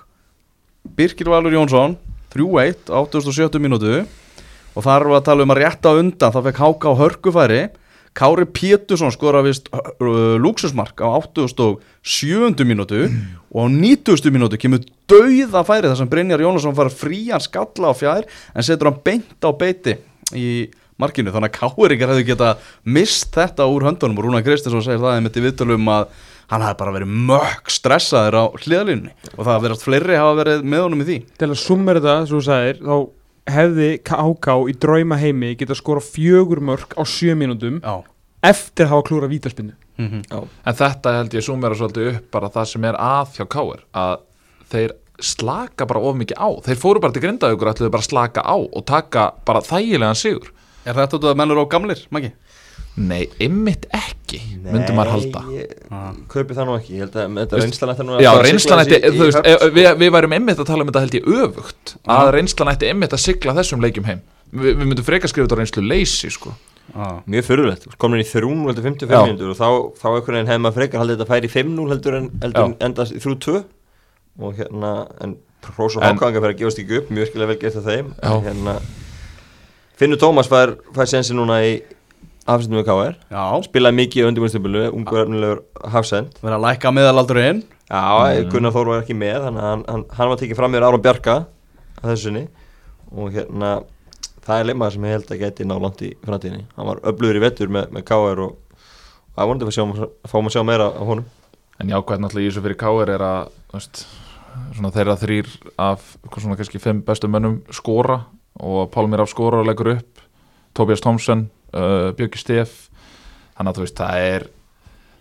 Birkir Valur Jónsson 3-1 á 87 mínútu. Og þar við að tala um að rétta undan þá fekk Háka á hörkufæri Kári Pétursson skora vist uh, lúksusmark á 87. mínútu og á 90. mínútu kemur dauða færi þar sem Brynjar Jónasson fara frían skalla á fjær en setur hann beint á beiti í markinu þannig að Káringar hefðu geta mist þetta úr höndunum og Rúna Kristinsson segir það einmitt í viðtölum að hann hefði bara verið mökk stressaður á hliðalínunni og það hafa verið að fleiri hafa verið með honum í því Til að summera þetta, svo þú sagðir þá hefði KK í drauma heimi geta skora fjögur mörg á sjö mínútum Já, eftir að hafa klúra vítaspinnu Mhm. En þetta held ég súmera svolítið upp bara það sem er að hjá Káir að þeir slaka bara of mikið á. Þeir fóru bara til grindaðugur ætluðu bara að slaka á og taka bara þægilegan sigur. Er þetta út af að menn eru á gamlir, Maggi? Nei, ymmit ekki myndi maður halda ég Ah. kaupi það nú ekki, ég held að þetta reynslan ætti nú Já, reynslan ætti, þú veist, höfn, við, sko. við værum ymmit að tala um þetta held ég öfugt að reynslan ætti ymmit að sigla þessum leikjum heim Vi, Við myndum frekar skrifa þetta reynslu leysi sko. Ah. Mjög fyrirlegt, komin í 3-0 heldur 55 Já. minnur og þá, þá einhvern veginn hefði maður frekar haldið þetta færi í 5-0 heldur en, endast í 3-2 og hérna, en Rós og En- Hákanga fyrir að gefast ekki upp, mjög afsendum við KR, Já, spilaði mikið í undirbúinstubulu, ungur efnilegur hafsend. Verið að lækka meðalaldurinn Já, mm. Gunnar Þór var ekki með þannig að hann, hann, hann var tekið fram mér Aron Bjarka að þessu sinni. Og hérna það er leimaður sem ég held að geti ná langt í framtíðinni. Hann var öflugur í vettur með, með KR og, það vonandi að fáum að sjá meira af honum. En jákvæð náttúrulega í þessu fyrir Káir er að veist, svona þeirra þrýr af hvað svona kannski fimm bestu mönnum skora og Pálmir af skora og leggur upp Tobias Thompson, uh, Björki Steff þannig að þú veist það er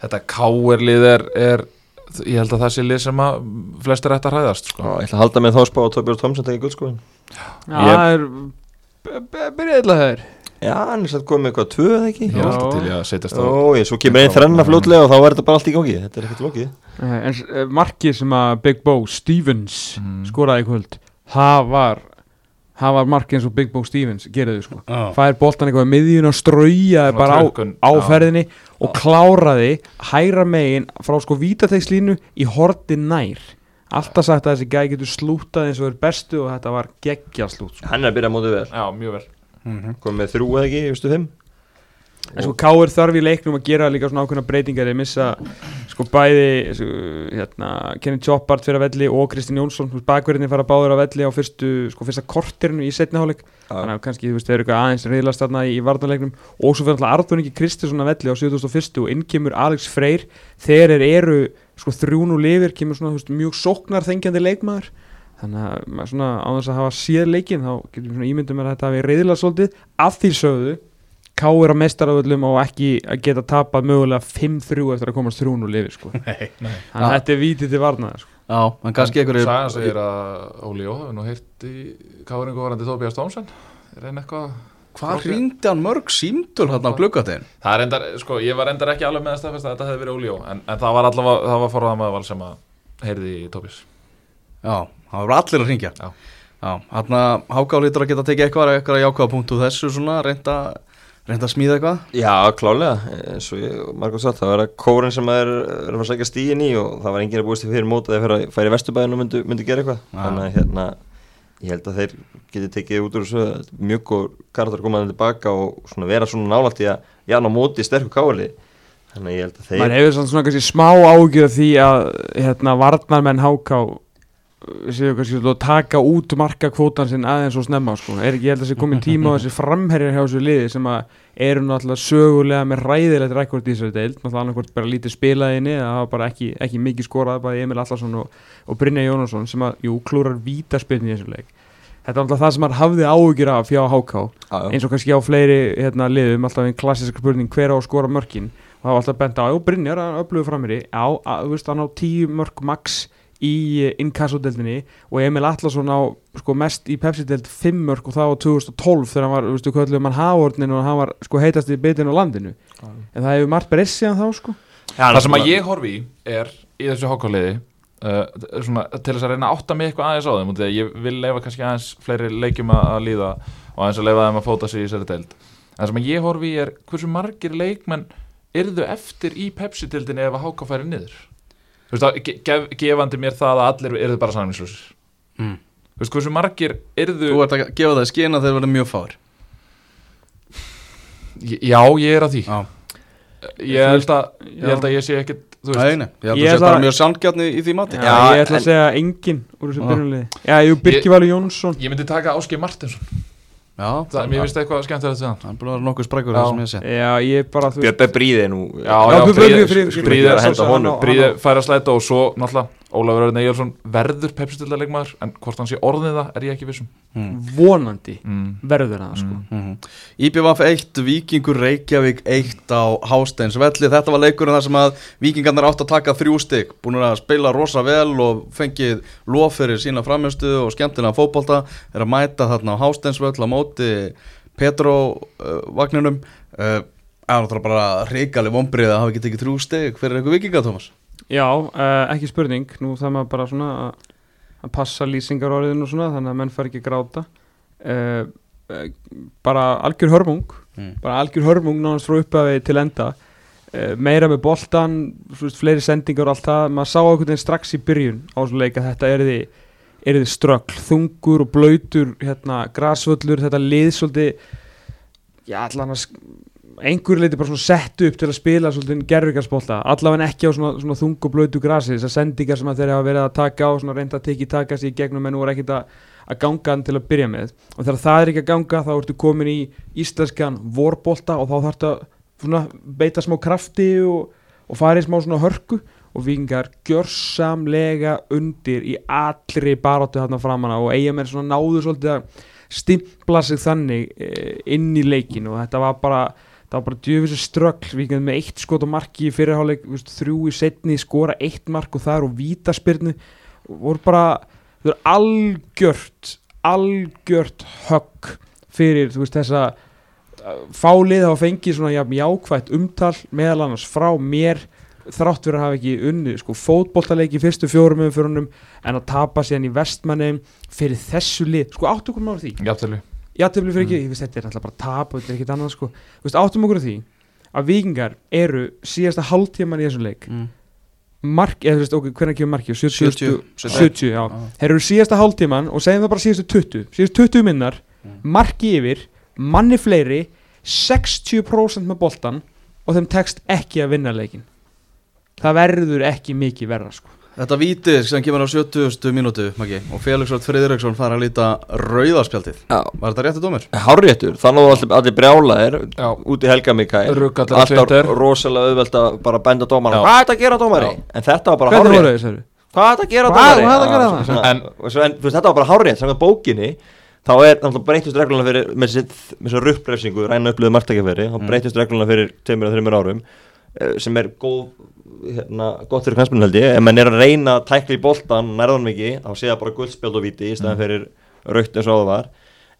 þetta Káir lið er, er ég held að það sé lið sem að flestir ætti að hræðast sko. ég ætla að halda með þá spá að Torbjörn Tomsen tekið guldskóin Já, það er b- b- byrjaði illa þeir Já, hann er satt komið með eitthvað tvö eða ekki ég er Já. alltaf til í að setjast á Ó, ég, svo kemur einn þrenna fljótlega og þá verður þetta bara allt í gangi þetta er ekkert lokið Eh, En uh, markið sem að Big Bo Stevens Mm. skoraði í kvöld það var það var markið eins og Big Bo Stevens geraði sko. Já. fær boltan eitthvað miðjun og straujaði Svona bara á, trökkun, á já. ferðinni og kláraði hæra megin frá sko vítategslínu í horti nær. Alltaf sagt að þessi gæi getur slútað eins og er bestu og þetta var geggja slút sko. Hann er að byrja mótið vel. Já, mjög vel. Komið með þrjú eða ekki, veistu fimm en sko Káir þarf í leiknum að gera líka svona ákveðna breytingar. Þeir missa sko bæði sko, hérna, Kenny Choppart fyrir að velli og Kristinn Jónsson bakverðinni fara báður að velli á fyrstu, sko, fyrsta kortirinu í setni hálfleik. Þannig að kannski þú veist þeir eru eitthvað aðeins reyðlast þarna í, í varnarleiknum. Og svo fyrir alltaf Arður Ingi Kristinsson að velli á 71. og inn kemur Alex Freyr. Þeir eru sko þrjún og lifir kemur svona veist, mjög sóknar þengjandi leikmaður. Þannig að svona á þess að hafa séð Káir á mestaraföllum og ekki að geta tapað mögulega 5-3 eftir að komast þrjún og lifir sko. Nei. þannig að þetta er vítið til varnaðar sko. Já, en kannski einhverju Sagan segir að Óli Jó hafi nú heyrt í Káringu varandi Thompson er einn eitthvað Hvað ringdi hann mörg símtul hérna á gluggategin? Það er endar, sko, ég var endar ekki alveg með að staðfesta að þetta hefði verið Óli Jó en, en það var allavega, það var val sem að heyrði í Tobias Já, það voru allir að ringja Já. Já, hérna Háká lítur að geta tekið eitthvað eitthvað jákvæða punktu þessu svona reynda, reynda að smíða eitthvað? Já, klálega, eins og ég margur satt, það var að kórin sem er, er að fara að segja stíin í og það var enginn að búist til fyrir mót að þeir færi- færi í vesturbæðinu og myndu, myndu gera eitthvað. Já. þannig að hérna, ég held að þeir geti tekið út úr þessu mjög og karakter komaðið tilbaka og svona vera svona nálægt í að jana á móti sterkur káli. Þannig að ég held að þeir maður hefur samt svona kannski smá ágjur af því að hérna, varnarmenn háká að taka út markakvótan sinn aðeins og snemma sko. er ég held að þessi komin tíma á þessi framherjar hjá þessu liði sem að eru náttúrulega sögulega með ræðilegt rekord í þessari deild. Náttúrulega annarkvort bara lítið spilaðinni það hafa bara ekki, ekki mikið skorað bæði Emil Allarsson og, og Brynja Jónasson sem að, jú, klúrar vítaspilni í þessu leik. Þetta er náttúrulega það sem maður hafði ágjur af fjá háká eins og kannski á fleiri hérna, liðum alltaf einn klassisk spurning hver á að skora mörkin? Og það var alltaf bent á, já Brynjar hann hann í inkasso-deldinni og Emil Atlasson á sko, mest í Pepsi-deld fimm mörk og það á 2012 þegar hann var, veistu, kvölduð mann hafordnin og hann var sko heitast í bitin á landinu. En það hefur margt breyst síðan þá sko. Það sem að ég horfi í er í þessu hákáliði uh, svona, til þess að reyna að átta mig eitthvað aðeins á þeim og því að ég vil leifa kannski aðeins fleiri leikjum að, að líða og aðeins að leifa þeim að fóta sig í þessari deild. Það sem að ég horfi í er hversu margir leikmenn yrðu eftir í Pepsi-dildinni ef að háká færi niður Þú veist, ge- gef, gefandi mér það að allir yrðu bara sannumslúsir Mm. Þú veist, hversu margir yrðu Þú ert að gefa það í skina þegar þeir verða mjög fáir. Já, ég er að því. Já, Ég held að ég, held að ég sé veist, Nei, nei, ég held Ég að það sé bara mjög sangjarni í því mati. Já, Já, ég ætla en- að segja engin úr þessu Já. byrjunliði Já, jú, Birki Valur Jónsson ég myndi taka Áskei Martinsson Já, Það er mér finnst eitthvað skemmtilegt við hann. Það er vera nokkuð sprækur það sem ég sé Já, ég bara, þú Björn Bríði nú. Já, Já, já, Björn- Bríði- Bríði- Bríði- Bríði að henda honum. Bríði færa slæta og svo náttúrulega Ólafur Örn Egilson verður pepsitildaleikmaður en hvort hann sé orðið það er ég ekki vissum. Vonandi mm. verður það sko. Mhm. IBVF 1, Víkingur Reykjavík 1 á Hásteins velli Þetta var leikurinn þar sem að Víkingarnir átt að taka þrjú stygg Búin að spila rosa vel og fengið lof fyrir sína framjöstu og skemmtina fótbolta. Er að mæta þarna á Hásteins vell á móti Petro uh, vagninum. Uh, Það er náttúrulega bara reikali vombrið að hafa ekki tekið þrjú stygg fyrir eitthvað Víkinga, Tómas Já, uh, ekki spurning, nú það maður bara svona að- að passa lýsingar orðinu og svona þannig að menn fær ekki gráta. Uh, uh, bara algjör hörmung. Mm. bara algjör hörmung nánast frá upphafi til enda. Meira með boltan veist, fleiri sendingar og allt það. Maður sá okkur þeim strax í byrjun á þessu leik að þetta er því er þið ströggl, þungur og blöytur hérna, grasvöllur, þetta lið svolítið já, allan að einhverju leiti bara svona sett upp til að spila svolítið gerðvigarsbólta, allavega ekki á svona, svona þung og blöytu grasi, þessar sendingar sem að þeir hafa verið að taka á, reynda að teki taka sig í gegnum en nú er ekkit að, að ganga hann til að byrja með. Og þegar það er ekki að ganga þá ertu komin í íslenskan vorbólta og þá þarf þetta svona beita smá krafti og, og farið smá svona hörku. Og vikingar gjörsamlega undir í allri baráttu þarna framanna og eiga mér náðu svolítið að stimpla sig þannig e, inn í leikin og þetta var bara það var bara djöfisir ströggl vikingar með eitt skot og marki í fyrirháleik þrjú í setni, skora eitt mark og það er og vítaspyrnu. Voru bara, þau eru algjört algjört högg fyrir veist þessa fálið hafa fengið svona jafn jákvætt umtal meðal annars frá mér þrátt fyrir að hafa ekki unni sko, fótboltaleiki í fyrstu fjórum umfyrunum en að tapa síðan í vestmanni fyrir þessu lið, sko áttu okkur mála því Jafntefli játtöfli fyrir ekki, ég veist þetta er alltaf bara tap og þetta er ekkit annað sko, þú veist áttum okkur á því að vikingar eru síðasta hálftíman í þessum leik. Mm. mark, eða þú veist okkur, hvernig kemur markið? 70, 70, 70, já. Þeir eru síðasta hálftíman og segjum það bara síðastu 20 síðastu 20 minnar, Mm. marki yfir manni fleiri 60% með boltan og þeim tekst ekki að vinna leikin það verður ekki mikið verra sko. Þetta vítið sem kemur á 70. mínútu Maggi, og Felix Rótt Friðriksson fara að líta rauðarspjaldið Já, Var þetta réttið dómur? hárréttur, þannig að allir, allir brjálaðir Já. út í Helga Mikael Ruggallir á Alltaf rosalega auðvelt að bara benda dómar. Hvað er þetta að gera dómari? En þetta var bara þessu? Hvað er þetta að gera Hvað- dómari? hvað er þetta að gera Já, það? svona- En- og svo- en þú veist, þetta var bara hárrétt Samkvæmt bókinni Þá er náttúrulega breytist regluna fyrir með þessi rupprefsingu, ræna upplöðu margtækjafæri þá breytist regluna fyrir tveimur og þreimur árum sem er góð hérna, gott fyrir knæspunum held ég ef menn er að reyna að tækla í boltan nærðanum ekki, þá sé það bara guldspjöld og viti í staðan fyrir raukt eins og það var.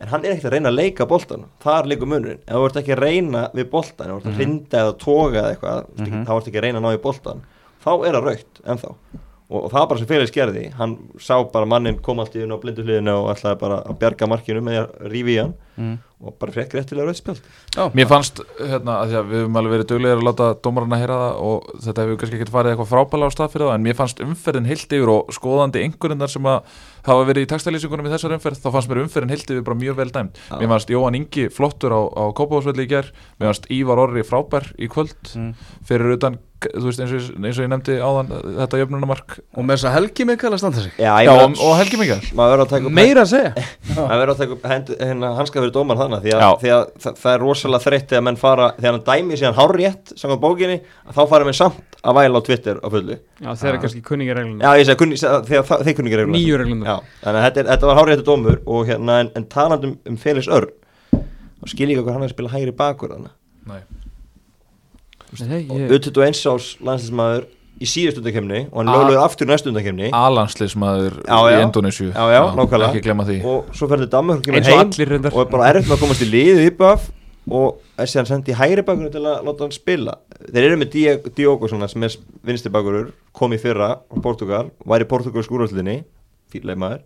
En hann er ekkert að reyna að leika boltan þar leikur munurinn, ef þú ert ekki að reyna við boltan, ef þú ert að hrinda eða toga eða eitthvað, Mhm. þá ert ekki að reyna að ná í boltan þá er það raukt ennþá. Og, og það var bara sem Felix gerði. Hann sá bara mannin koma allt í unna á blindu hliðinu og ætlaði bara að bjarga markinu með að rífi í hann. Mm. Og bara frekk réttilega rauðspjöld Mér fannst, hérna, að því að við höfum alveg verið duglegir að láta dómarana heyra það og þetta hefur kannski ekkert farið eitthvað frábæla á stað fyrir það en mér fannst umferðin heilt yfir og skoðandi einhverjum sem að hafa verið í textalýsingunum í þessar umferð þá fannst mér umferðin heilt yfir bara mjög vel dæmt Já. Mér fannst Jóhann Ingi flottur á, á Kópavásvelli í ger Mér fannst Ívar Orri frábær í kvöld Mm. fyrir utan, þú veist, eins og, eins og ég nefndi áðan þetta jöfnunamark Og með þess að Helgi Mikael að standa sig. Já, Já, og, og Helgi Mikael. maður verður að taka upp meira að segja. maður verður að taka upp hend- hérna, hanska fyrir dómar þannig því að, því að það, það er rosalega þreytt þegar menn fara, þegar hann dæmi síðan hárrétt samkvæmt bókinni, að þá fara menn samt að væla á Twitter á fullu. Já, þeir eru kannski kunningir regluna Já, ég segi, kunni, þegar það- þeir kunni ekki regluna nýju regluna Já, þannig að þetta, þetta var hárréttu dómur og hérna, en, en talandum um Felix Örn þá skil ég ekki hvað hann er að spila hægri bakur þannig Nei. Nei, ég, U21 ás landslismæður í síðust undakemni og hann lögluður aftur í næstu undakemni Alanslismadur Já, í. Indonésiu Já, já, nákvæmlega. Ekki glemma því og svo ferði Danmark og kemur eins og heim og er bara erfitt með að komast í liðu íbaf og er síðan sendið í hægri bakurinn til að láta hann spila þeir eru með Di- Diogo svona sem er vinstri bakurur kom í fyrra á Portugal var í Portugal skúrhallinni fýrleik maður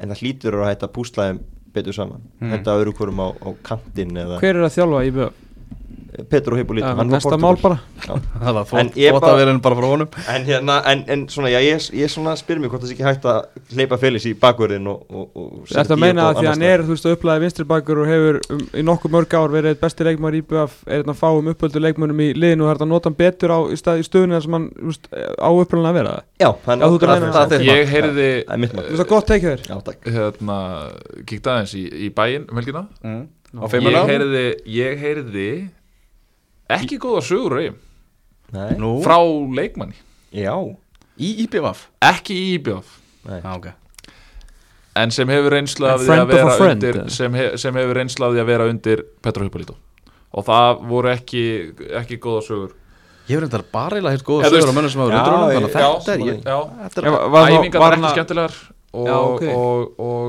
en það hlýtur að hætta púslæðum betur saman Mm. þetta öðru hverjum á, á kantinn eða hver er að þjálfa í BF? Hann var næsta mál bara. Já. Það var En þótt ég þótt bara- að vera bara frá honum. En hérna, en, en svona já, ég, ég svona spyr mér hvort það sé ekki hægt að hleypa Felix í bakverðin og, og, og Þetta að meina að því að hann er, þú veist, upplæði vinstri bakur og hefur um, í nokkuð mörg ár verið besti leikmar í BF er þetta að fá um uppöldu leikmönum í liðinu og er þetta að nota hann betur á, í, stað, í stöðunni þar sem hann veist, á upplæðinu að vera? Já, hann Já, þú ert að meina það. Það er Ég heyrði það er mitt Þú veist það gott teikja þér. Já, takk. Hérna, kíkti aðeins í, í bæinn um mm. Ég heyrði ekki góða sögur Nei. Frá leikmanni já, Í IBVF? ekki í IBF Nei. Já, ok en sem hefur friend að of a vera friend, undir eða? sem, he, sem hefur reynslu af því að vera undir Petro Hippolito og það voru ekki ekki góða sögur Ég verður þetta bara eiginlega heilt góða Eða, sögur á mönnum sem hafa verið undir honum að þetta er já, ég Þetta er Já, var- ekki skemmtilegar og, Já, ok. og, og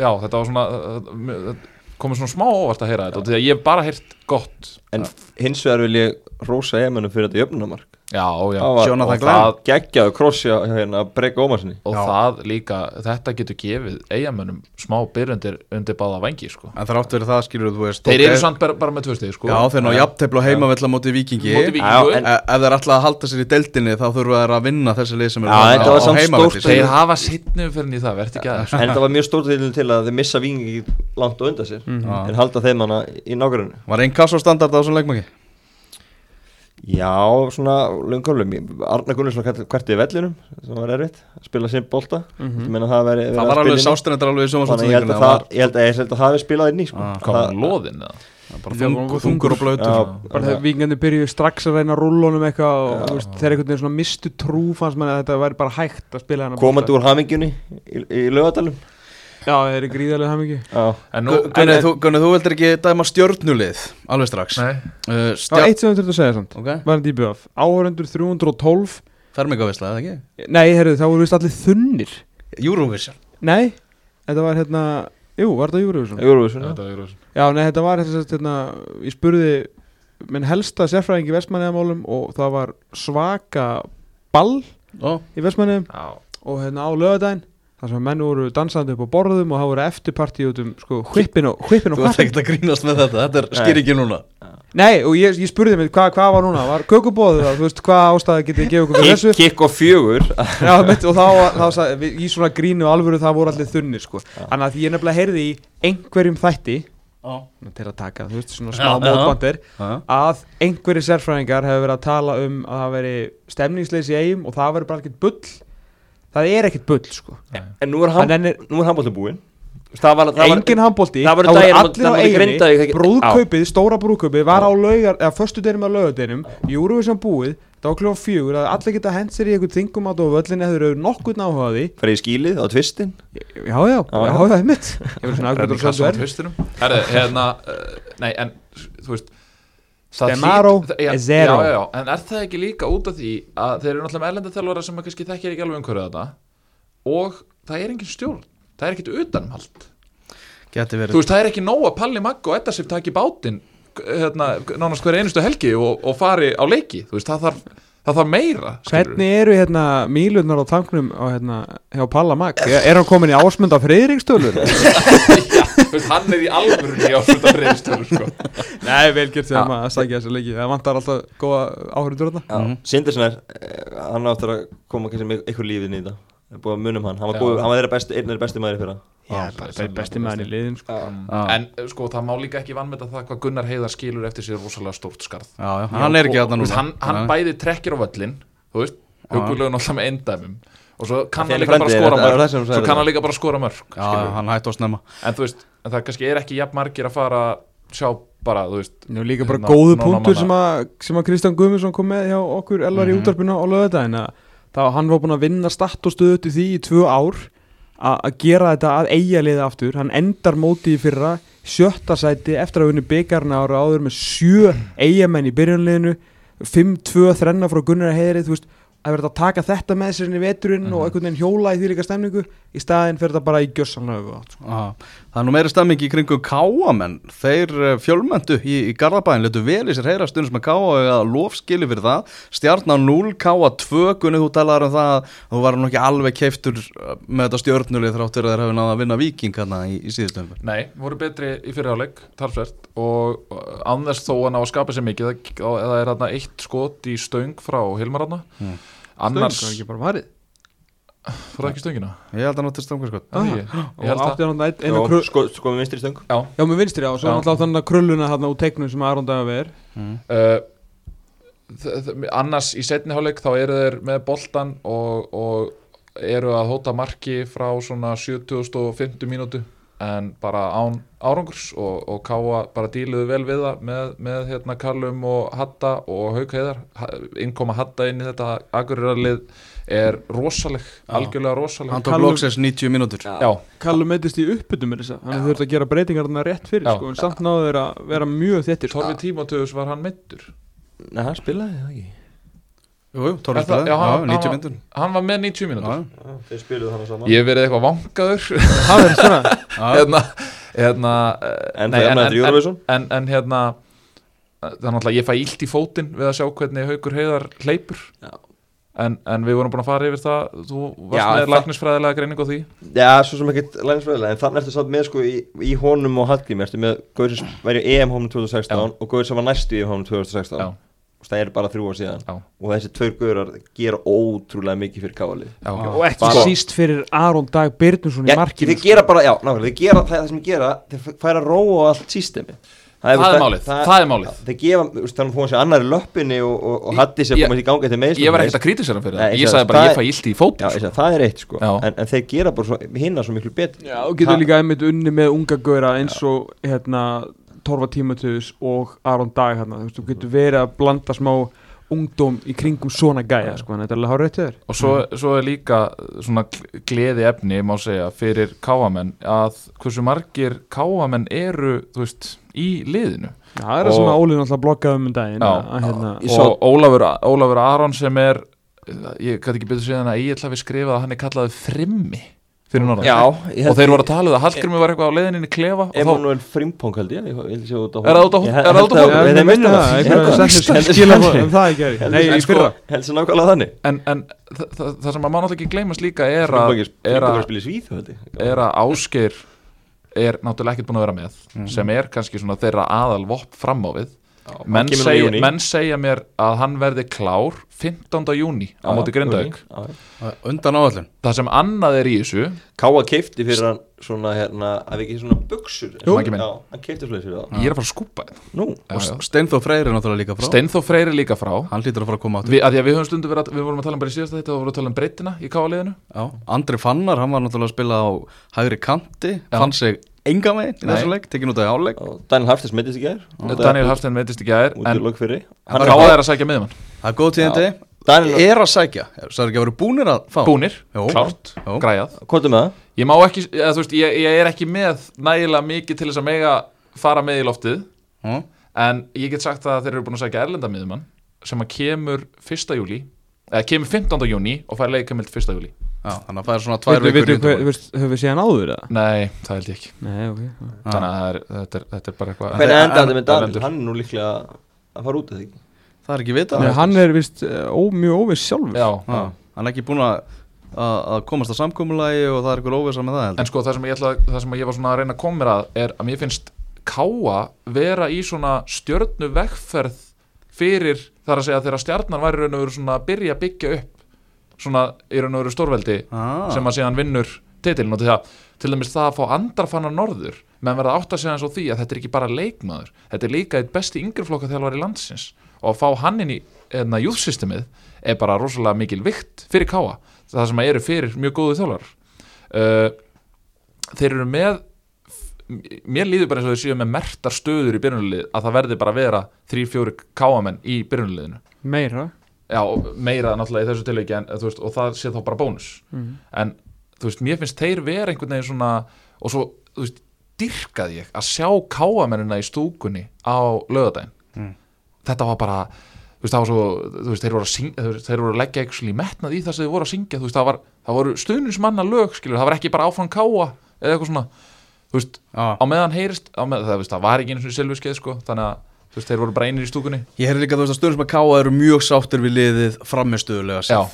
já, þetta var svona uh, komið svona smá óvart að heyra þetta og því að ég hef bara heyrt gott. En hins vegar vil ég rósa eigamennum fyrir þetta jöfnumark já, já, Það Jonathan Glenn. það, Geggjaðu krossja hérna Breka Ómarsinni og Já. það líka þetta getur gefið eigamönnum smá byrjundir undir báða vangi sko. En þrátt verið það skilur þú veist þeir eru samt bara, bara með tvö stið sko. Já, þeir ná jafntefla og heimavella móti vikingi Ef þeir ætla að halda sér í deildinni þá þurfa þeir að vinna þessi lið sem eru Já, þarna þetta var á samt heimavelli, þeir hafa sittnum fyrir í það, verður ekki aðeins En þetta var mjög stórt til til að þeir missa vingi langt og undan sér Já. En halda þeim hana í nágrunni Var einn kassastandard á þessum leikmangi? Já, svona löngkólum Arna Gunnarsson hvert í vellinum sem var erfitt, að spila sem bolta mm -hmm. það, veri, Það var alveg sástundar alveg í Þannig að ég held að það, ég held að ég held að það hefði spilað inn í sko. Ah. hvað var loðin eða? bara Já, þung, bara þungur og blöytur Já. bara þegar vikingandi byrjuðu strax að reyna rúllunum eitthvað og þú veist, þeir einhvern veginn svona mistu trú fannst manni að þetta væri bara hægt að spila komandi úr hamingjunni í, í lögadalum Já, þeir eru gríðarlega Já, en nú, Gunni, þú, þú vildir ekki dæma stjörnulið alveg strax. Nei, uh, Það stjörn, eitt sem við þurfum að segja samt. Ok, var þetta í BF Áhörundur 312 fermingavisla, eða ekki? Nei, herru, það voru vist allir þunnir. Eurovision. Nei, þetta var hérna Jú, var þetta Eurovision? Eurovision já. Eurovision. Já, nei, þetta var hérna, ég spurði minn helsta sérfræðing í Vestmanniðamálum og það var svaka ball Ó, í Vestmanniðum Já. og hérna á lögadaginn þar sem menn voru dansandi upp á borðum og það voru eftirparti út um sko hvippin og, hvippin og Þú ert hvappin. ekkert að grínast með þetta, þetta er Nei. skýringin núna. Nei, og ég, ég spurði mig hvað hva var núna, var kökubóðu það, þú veist, hvað ástæða getið gefið okkur fyrir þessu? Kikk og fjögur. Já, mitt, og þá, þá sagði, við- í svona grínu og alvöru það voru allir þunnir sko. Þannig að ég nefnilega heyrði í einhverjum þætti Já, til að taka, þú veist, svona smá já. mótbandir já. að einhverju sérfræðingar hefur verið að tala um að það veri stemningsleis í eigum og það veri bara ekkert bull það er ekkert bull sko. En nú er, hann ham, ennir nú er handbólti búinn. Það var, það var engin handbólti, það voru það allir það á eiginni brúðkaupið, stóra brúðkaupið var á laugar, eða förstu deinum á laugadeinum Júruvísson búið, það var kljóðan fjögur að allir geta hent sér í einhvern þingum át og völlinni eða eru nokkuð náhugaði Farið í skílið á tvistin já, já, já, já, það er mitt tvistinum Herðu, hérna uh, Nei, en þú veist já, er zero. já, já, já, En er það ekki líka út af því að þeir eru náttúrulega með erlendaþjálfara sem kannski þekkir ekki alveg umhverju þetta og það er engin stjórn það er ekkit utanumhald Geti Þú verið veist, það er ekki nóg að Palli Magg og Edda Sif taki bátinn hérna, nánast hverja einustu helgi og, og fari á leiki Þú veist, það þarf, það þarf meira skilurðu. Hvernig eru hérna mílurnar á tanknum á, hérna, hjá Palla Mag? Er, hann komin í ásmunda Friðriksstölur? Já, þú veist, hann er í alvörunni á svona reyðstölu sko. Nei, vel gert Já. sem að sækja þessu leiki. Það vantar alltaf góða áhörður Mhm. Sindersen er eh, Hann áttur að koma kannski með eitthvað lífið í þetta Það. Er búið að munum hann. Hann var, góð, hann var þeirra besti, einn er besti maður í fyrra. Já, sennilega besti maður í liðin sko. En sko, það má líka ekki vannmeta það hvað Gunnar Heiðar skilur eftir sér rosalega stórt skarð. Já, já, hann er ekki þú veist, núna. Hann, hann bæði trekkir á völlin Þú veist, hugulegu náttúrulega með eindæmum. Og svo kann hann líka bara skora það- það mörg Svo kann það? hann líka bara skora mörg Já, hann hætti að snemma. En þú veist, en það kannski er ekki jafn margir að fara að sjá bara, þú veist Nú líka bara Ná- góðu punktur sem að, sem að Kristján Guðmundsson kom með hjá okkur Elvar í Mhm. útarpinu á lögadaginn að þá hann var búin að vinna statt og stöðu til því í tvö ár að að gera þetta að eiga liða aftur hann endar móti í fyrra sjötta sæti eftir að vinna byggarna ára áður með sjö eigamenn í byrjunliðinu 5-2 þrenna frá Gunnar Heiðri þú veist að verða að taka þetta með sér inn í veturinn og einhvern veginn hjóla í því líka stemningu í staðinn fyrir þetta bara í. Já, Það er nú meiri stemming í kringum káamenn Þeir eh, fjölmenntu í, í Garðabæin Letu vel í sér heyra stundum sem að káa og að lofskili fyrir það. Stjarnan 0, káa 2 Gunni þú talaður um það. Að Þú var nú ekki alveg keiftur eh, með þetta stjörnulið Þráttur að þeir hafi náða að vinna viking hérna í, í síðustöfum Nei, voru betri í fyrirháleik, talsvert og án þess þó að ná að skapa sér mikið það, það er þarna eitt skot í stöng frá Hilmar þarna. Mm. annars, Stöng, var ekki bara varið fór það ekki stöngina? Ég held að náttúrulega stangað sko Það ekki? og Ég held átti hann einn Jó, krull sko, sko með vinstri stöng. Já, Já, með vinstri á, og svo Já. náttúrulega þannig að krulluna þarna úr teiknum sem Aron Daga ver. Uh, þ- þ- annars í setni hálfleik þá eru þeir með boltan og, og eru að hóta marki frá svona 70 og 50 mínútu. En bara án árangurs og, og Káa bara díluðu vel við það með, með hérna Kallum og Hatta og Hauk Heiðar. Innkoma Hatta inn í þetta agurirarlið er rosaleg, algjörlega rosaleg. Hann tók loksins 90 mínútur. Kallum meitist í uppbytum með þess að hann þurfti að gera breytingar þarna rétt fyrir sko, en samt náðu þeir að vera mjög þettir. Torfi Tímoteus var hann meittur Nei, hann spilaði það ekki? Jú, jú, Er Torfi spilaði, já, hann- 90 hann- mínútur. hann var með 90 mínútur. Ég verið eitthvað vangaður það er svona. Hérna, hérna eh, En er en hérna þannig að ég fæ illt í fótinn við að sjá hvernig Haukur Heiðar hleypur. En, en við vorum búin að fara yfir það þú varst Já, með læknisfræðilega greiningu á því Já, svo sem ekkert læginsfræðilega En þannig ertu samt með sko í, í honum og Hallgrim Ertu með Gauður sem væri í EM hónum 2016 Já. Og Gauður sem var næstu í EM hónum 2016 Já. Og það er bara þrjú ár síðan Já. Og þessi tveir Gauðurar gera ótrúlega mikið fyrir Já. og ekki Bara- síst fyrir Aron Dag Byrnusson í markinu þeir gera bara, já, nákvæmlega, þeir gera það, það sem þeir gera Þeir færa ró á allt sístemi Það er málið, það er málið. Þeir gefa, þannig að hún sé annar í löppinni og, og, og Hatti sem Ég- komast í gangi til meðslum ég var ekkert að kritisera hann fyrir það. Ég sagði, bara það ég er- fæ illt í Já, fótinn ég segi, það er eitt sko. Já. en, en þeir gera bara svo, hinna svo miklu betur. Já, og getur Það- líka einmitt unni með unga gauðra eins og hérna, Torfa Tímatus og Aron Dag hérna, þú veist, þú getur verið að blanda smá ungdóm í kringum svona gæja sko, þetta er alveg hár rétt þér. Og svo, svo er líka svona gl- gleði efni má segja að í liðinu. Já, það er það sem að Óli náttúrulega blokkaði um um daginn Já. að, að, hérna, Ég og Ólafur, Ólafur Aron sem er ég gæti ekki síðan að Egil hafi skrifað að hann er kallaði frimmi fyrir norðan. Já, ég og þeir voru að tala um það, Hallgrimur var eitthvað á leiðinni í klefa og þá, Emanuel Frimpong held ég, ég ég Er það út á- Ég er held- það út á- að- þeir ég minna misstu það, Ég að- að- skila um það gæri Nei, En í sko, fyrra held sem nákvæmlega þannig. En, en það, sem að má náttúrulega ekki gleymas líka er að, Frimpong er að, að spila í Svíð ég. er að Ásgeir er náttúrulega ekkert búin að vera með sem er kannski svona þeirra aðal vopp fram á við menn, júní. menn segja mér að hann verði klár 15. júni á móti Grindavík Já, já. Undan áallin það sem annað er í þessu Káa keifti fyrir hann svona hérna, að við ekki svona buksur Jú. Já, hann keifti fyrir fyrir það ég er að fara að skúpa þetta Nú, Já, já. Steinþór Freyr er náttúrulega líka frá Steinþór Freyr er líka frá Hann hlýtur að fara að koma áttur Vi, að því að við höfum stundu verið að við vorum að tala um bara í síðasta þetta og vorum að tala um breytina í káaliðinu Já, Andri Fannar, hann var náttúrulega að spila á hægri kanti. Fann sig enga megin í þessu leik, tekin út af áleik og Daniel Haftis meitist ekki gær Daniel Hafstein meitist í en lok fyrir káa er að sækja miðmann Það er góð Daniel, Er að sækja, það er ekki að vera búnir að fá búnir, Jó. klárt, Jó. græjað hvað er með það? ég má ekki, eða, veist, ég, ég er ekki með nægilega mikið til þess að mega fara með í loftið Já. en ég get sagt að þeir eru búin að sækja erlenda miðmann sem að kemur 1. júli eða kemur 15. júni og fær leikamild 1. júli þannig að það er svona tvær Veitu, vikur veitu, í hvað- undirbúning. veist, höfum við séð hann áður eða? nei, það held ég ekki. Nei, ok þannig að það er, þetta, er, þetta er bara eitthvað Hvernig en- endaði þetta með erlendur. Hann er nú líklega að fara út eða ekki? Það er ekki vitað. Nei, Hann er vist ó, mjög óviss sjálfur. Já, Já, Hann er ekki búin að að að komast að samkomulagi og það er eitthvað óvisa með það heldur en sko það sem ég, ætla, það sem ég var svona að reyna að koma mér að er að mér finnst káa vera í svona stjörnu vegferð fyrir þar að segja þegar stjarnan væri raun og veru svona að byrja að byggja upp svona í raun og veru stórveldi ah. sem að síðan vinnur titilin og til, það, til dæmis það að fá andrafannar norður menn verða átt að segja eins og því að þetta er ekki bara leikmaður þetta er líka eitt besti yngreflokka þjálfari landsins. Og að fá hann inn í júðsystemið er bara rosalega mikil vikt fyrir káa það sem að eru fyrir mjög góðu þjálfar uh, þeir eru með mér líður bara eins og þeir séu með mertar stöður í byrjunulið að það verði bara vera 3-4 káamenn í byrjunuliðinu Meira já, meira náttúrulega í þessu tilveiki en, veist, og það sé þá bara bónus mm. en þú veist, mér finnst þeir vera einhvern veginn svona og svo, þú veist, dyrkaði ég að sjá káamennina í stúkunni á lögadaginn Mm. þetta var bara, þú veist, það var svo þú veist, þeir voru að, syngja, þeir voru að leggja eitthvað í metnað í það sem þeir voru að syngja, þú veist, það var það voru stuðnismanna lög, skilur, það var ekki bara áfram káa eða eitthvað svona, þú veist Já. á meðan heyrist, á meðan, það, veist, það var ekki einu svona þú veist, þeir voru bara einir í stúkunni. Ég hefði líka þú veist að stöðum sem að káa eru mjög sáttir við liðið frammestuðulega sér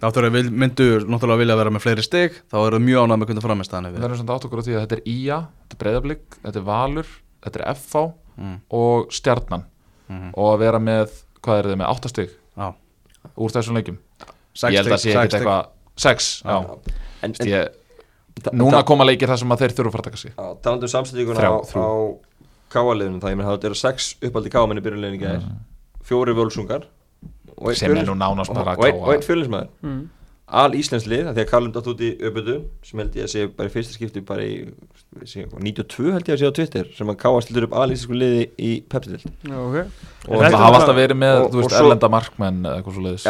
Þá þú veist, við myndum náttúrulega vilja að vera með fleiri steg þá eru það mjög ánæg með hvernig frammestuðan hefur Við. Verðum svona átt okkur á því að þetta er Ía, þetta er Breiðablík, þetta er Valur, þetta er FV mm. og Stjarnan. Mm. og að vera með, hvað er þið með, 8 steg úr þessum leikum Ég held að sé ekki eitthvað 6 káaliðinu það, ég menn það eru sex uppaldi káamenni byrjunlegin í gæðir, mm. fjóri völsungar. Og einn fjölusmaður fjölis mm. al íslenslið, því að Karlum dætt út í öputu sem held ég að sé bara í fyrsta skipti bara í 92 held ég að sé á Twitter sem að káast litur upp al íslensku liði í pepsitild okay. og það hafa alltaf verið með, og, þú veist, erlenda markmenn eitthvað svo leiðis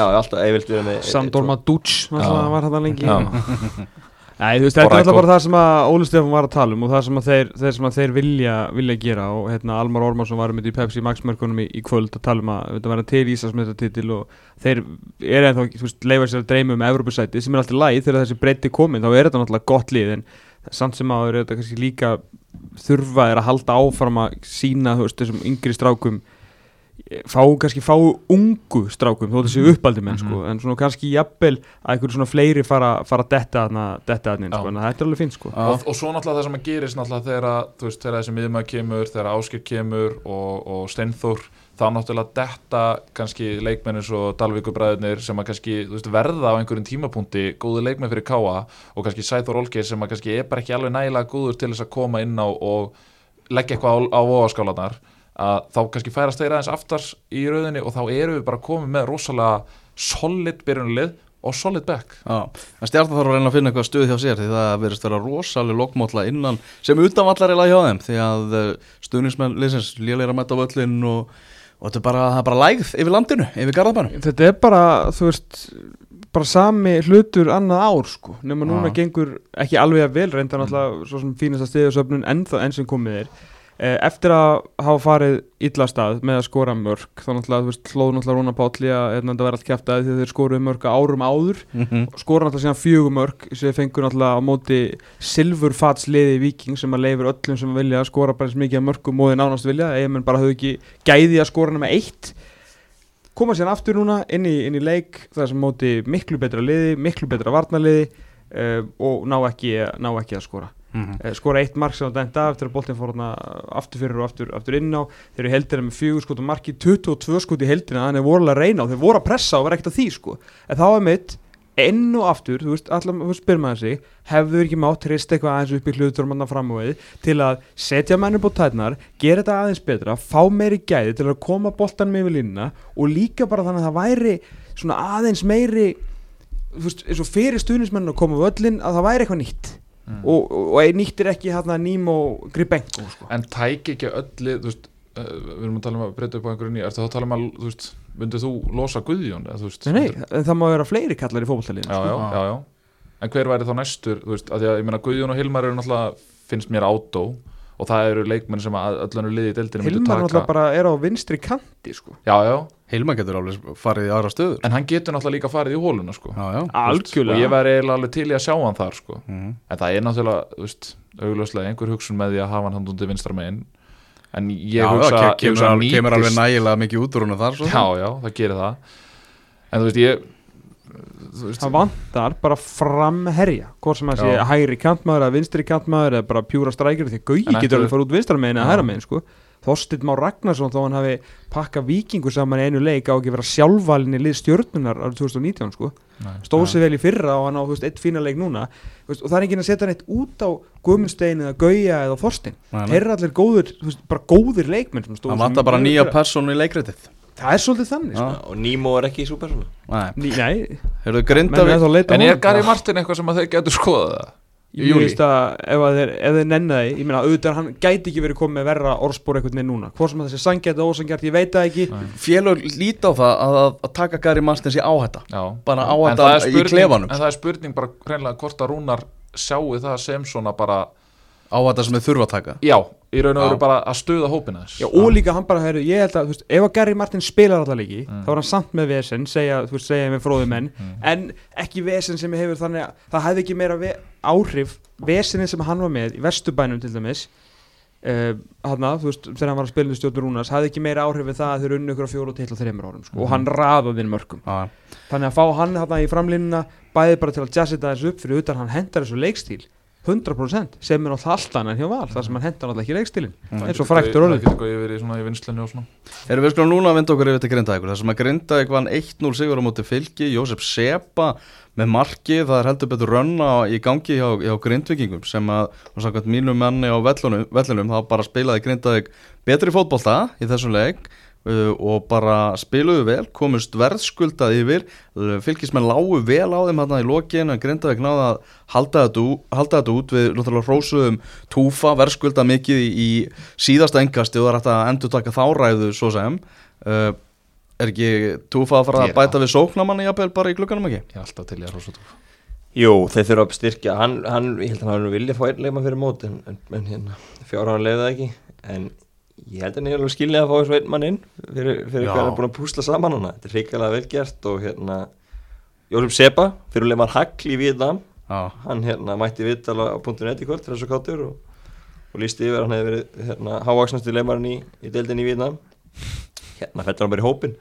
Samdorma Dutch, það var þetta lengi. Nei, þú veist, þetta er alltaf bara það sem að Óli Stefán var að tala um og það sem að þeir, þeir, sem að þeir vilja, vilja gera og hérna Almar Ormarsson var um þetta í Pepsi Max-mörkunum í, í kvöld að tala um að þetta verða til Íslandsmetratitil og þeir er ennþá, þú veist, leifa sér að dreyma um Evropasæti sem er alltaf læg þegar þessi breytti komin þá er þetta náttúrulega gott lið en samt sem að þetta kannski líka þurfa er að halda áfram að sína þú veist, þessum yngri strákum fá kannski fá ungu strákum þó þessi uppaldi menn sko en svona kannski jafnvel að einhverju svona fleiri fara, fara detta þarna detta þarna inn, sko en þetta er alveg fint sko. Og, og svo náttúrulega það sem að gerist náttúrulega þegar, að, þú veist, þegar þessi miðmaður kemur þegar Áskir kemur og, og Steinþór þá náttúrulega detta kannski leikmennin svo Dalvíkubræðurnir sem að kannski veist, verða á einhverjum tímapunkti góði leikmenn fyrir Káa og kannski Sæþór Olgeir sem að kannski er bara ekki alveg nægilega góður til þess að koma inn á og leggja eitthvað á, á óaskálanar að þá kannski færast þeir aðeins aftars í rauðinni og þá eru við bara komið með rosalega solid byrjunlið og solid back. Já, en stjartan þarf að reyna að finna eitthvað stuð hjá sér því það verðist vera rosalega lokmótla innan sem utanvallar er hjá þeim því að uh, stuðningsmenn liðsins léleira mæta á völlin og, og þetta er bara, það er bara lægð yfir landinu, yfir garðabænu þetta er bara, þú veist bara sami hlutur annað ár sko. Nema núna gengur ekki alveg að vel reynda náttúrulega svo sem fínasta stiðasöfnun ennþá enn sem komið er. Eh, eftir að hafa farið illa stað með að skora mörg þá náttúrulega, þú veist, hlóð náttúrulega Rúna Pálli að hérna, þetta verði allt kæft að því að þeir skoruðu mörg árum áður. Skora náttúrulega síðan fjögur mörg sem fengur náttúrulega á móti silfurfatsliði viking sem að leifur öllum sem vilja að skora bara eins mikið af mörgum og þeir nánast vilja. Eða menn bara höfðu ekki gæði að skora nema eitt. Koma síðan aftur núna inn í, inn í leik þar sem móti miklu betra liði, miklu betra varnarliði uh, ekki að skora eitt mark sem það dæmt af að boltin fór aftur fyrir og aftur, aftur inn á. Þeir eru heldina með fjögur skot og marki 22 skot í heldina, þannig voru alveg að reyna og þeir voru að pressa og vera ekkert að því sko. En þá er mitt, enn og aftur þú veist, allar, spyrir maður sig hefðu ekki mátt trist eitthvað aðeins upp í hlutur manna fram á við til að setja menn upp á tætnar, gera þetta aðeins betra fá meiri gæði til að koma boltan með við línuna og líka bara þannig að það væri það Mm. og, og, og nýttir ekki hérna Nemo Gribenko sko. En tæki ekki öllu, uh, við erum að tala um að breyta upp á einhverju nýja, ertu þá að tala um að, þú veist, myndið þú losa Guðjón, eða veist? nei, nei, en það má vera fleiri kallar í já, sko. já, já. En hver væri þá næstur, veist, að að ég meina Guðjón og Hilmar eru náttúrulega, finnst mér átó og það eru leikmenn sem að öllanu liði í deildinu Hilmar náttúrulega bara er á vinstri kanti sko. Já, já, Hilma getur alveg farið í aðra stöður en hann getur náttúrulega líka farið í hóluna, sko. Já, já algjörlega Og ég væri eiginlega alveg til í að sjá hann þar, sko. Mhm. En það er náttúrulega, þú veist, augljóslega einhver hugsun með því að hafa hann hann undir vinstra megin. En ég Já, hugsa, ég kemur, hugsa alveg, kemur alveg nýtist- nægilega mikið út úr húnu þar svo. Já, já, það gerir það En þú veist, ég þú veist, það vantar bara framherja hvort sem að sé Já. hægri kantmaður eða vinstri kantmaður eða bara pjúra strækir því Gauji En getur alveg fara út vinstra megin eða Já. hægra megin sko. Þorsteinn Már Ragnarsson þó hann hafi pakka vikingu saman í einu leik á ekki vera sjálfvalin í lið stjörnunar árið 2019 sko. Stóð sér vel í fyrra og hann á þú veist, eitt fína leik núna veist, og það er ekki að setja neitt út á Guðmundstein eða Gauja eða nei. þeir eru allir góður, þú veist, bara góðir leikmenn sem stóðu Það vantar bara nýja vel. persónu í leikritið það er svolítið þannig sko. Og Nemo er ekki í svo persónu Nei, nei, menn þá En er. Gary Martin eitthvað sem að þeir getur skoðað það? Ég veist að ef, að þeir, það ég meina auðvitað hann gæti ekki verið komið með verra orðspor einhvern veginn núna, hvort sem að þessi sangjart og ósangjart, ég veit það ekki. Félög líti á það að, að, að taka Gary Martins í áhætta. Já. Bara á En þetta það er í klefanum En það er spurning bara hreinlega hvort að Rúnar sjáu það sem svona bara Áhætta sem þið þurfa að taka. Já, í raun og veru bara að stuða hópina þess Já, og líka hann bara, heru, ég held að, veist, ef að Gary Martin spilar alla leiki, Mm. þá er hann samt með vesen, segja, þú veist, segja með fróði menn, en ekki vesen sem hefur þannig að það hefði ekki meira ve áhrif, vesenin sem hann var með í Vesturbænum til dæmis, uh, hann þú veist, þegar hann var að spila í stjórnur Rúnars, hefði ekki meira áhrif við það að þeir unnu ykkur á fjóru til og þreymur árum, sko, og hann raðaði inn mörgum. Já, Þannig að fá hann hann í framlínuna, bæði bara til að jazza þetta þessu upp fyrir utan hann hendar þessu leikstíl, 100% sem er náttúrulega allt annað en hjá val, þar sem hann hendar náttúrulega ekki leikstílin, eins og fræktur orðið. Það getur góðið verið svona í vinslunni og svona. Erum við skulum núna að vinda okkur yfir til Grindavíkur? Þar sem að Grindavík vann 1-0 sigur á móti fylki Jósef Sepa með marki það er heldur betur rönna í gangi hjá, hjá Grindvíkingum sem að mínu manni á vellunum, vellunum þá bara spilaði Grindavík betri fótbolta í þessum leik uh, og bara spiluðu vel, komust verðskuldað yfir. Uh, fylgismenn lágu vel á þeim hann í lokin en Grindavík náði að halda þetta, ú- halda þetta út. Við náttúrulega hrósuðum túfa verðskuldað mikið í, síðasta engasti og það er hægt að endur taka þá ræðu svo sem. Uh, er ekki túfa að fara að bæta við sóknamanni jafnvel bara í klukkanum ekki? Ég er alltaf til ég að hrósa túf Jú, þeir þurfa að styrkja. Hann, hann, ég held að hann vilja fá einn leikmann fyrir mót en, en, en hérna, fjára hann leiði það ekki. En ég held að hann er alveg skilja að fá þessu einn mann inn fyrir, fyrir hvað hann er búin að púsla saman hana þetta er hrikalega vel gert og hérna Jósef Sepa, fyrir leikmann Hagl í Vietnam Já, hann hérna mætti viðtala á .net í kvöld þessu káttur og, og lísti yfir að hann hefði verið hérna hávaksnastu leikmann í, í deildin í Vietnam hérna fættur hann bara í hópin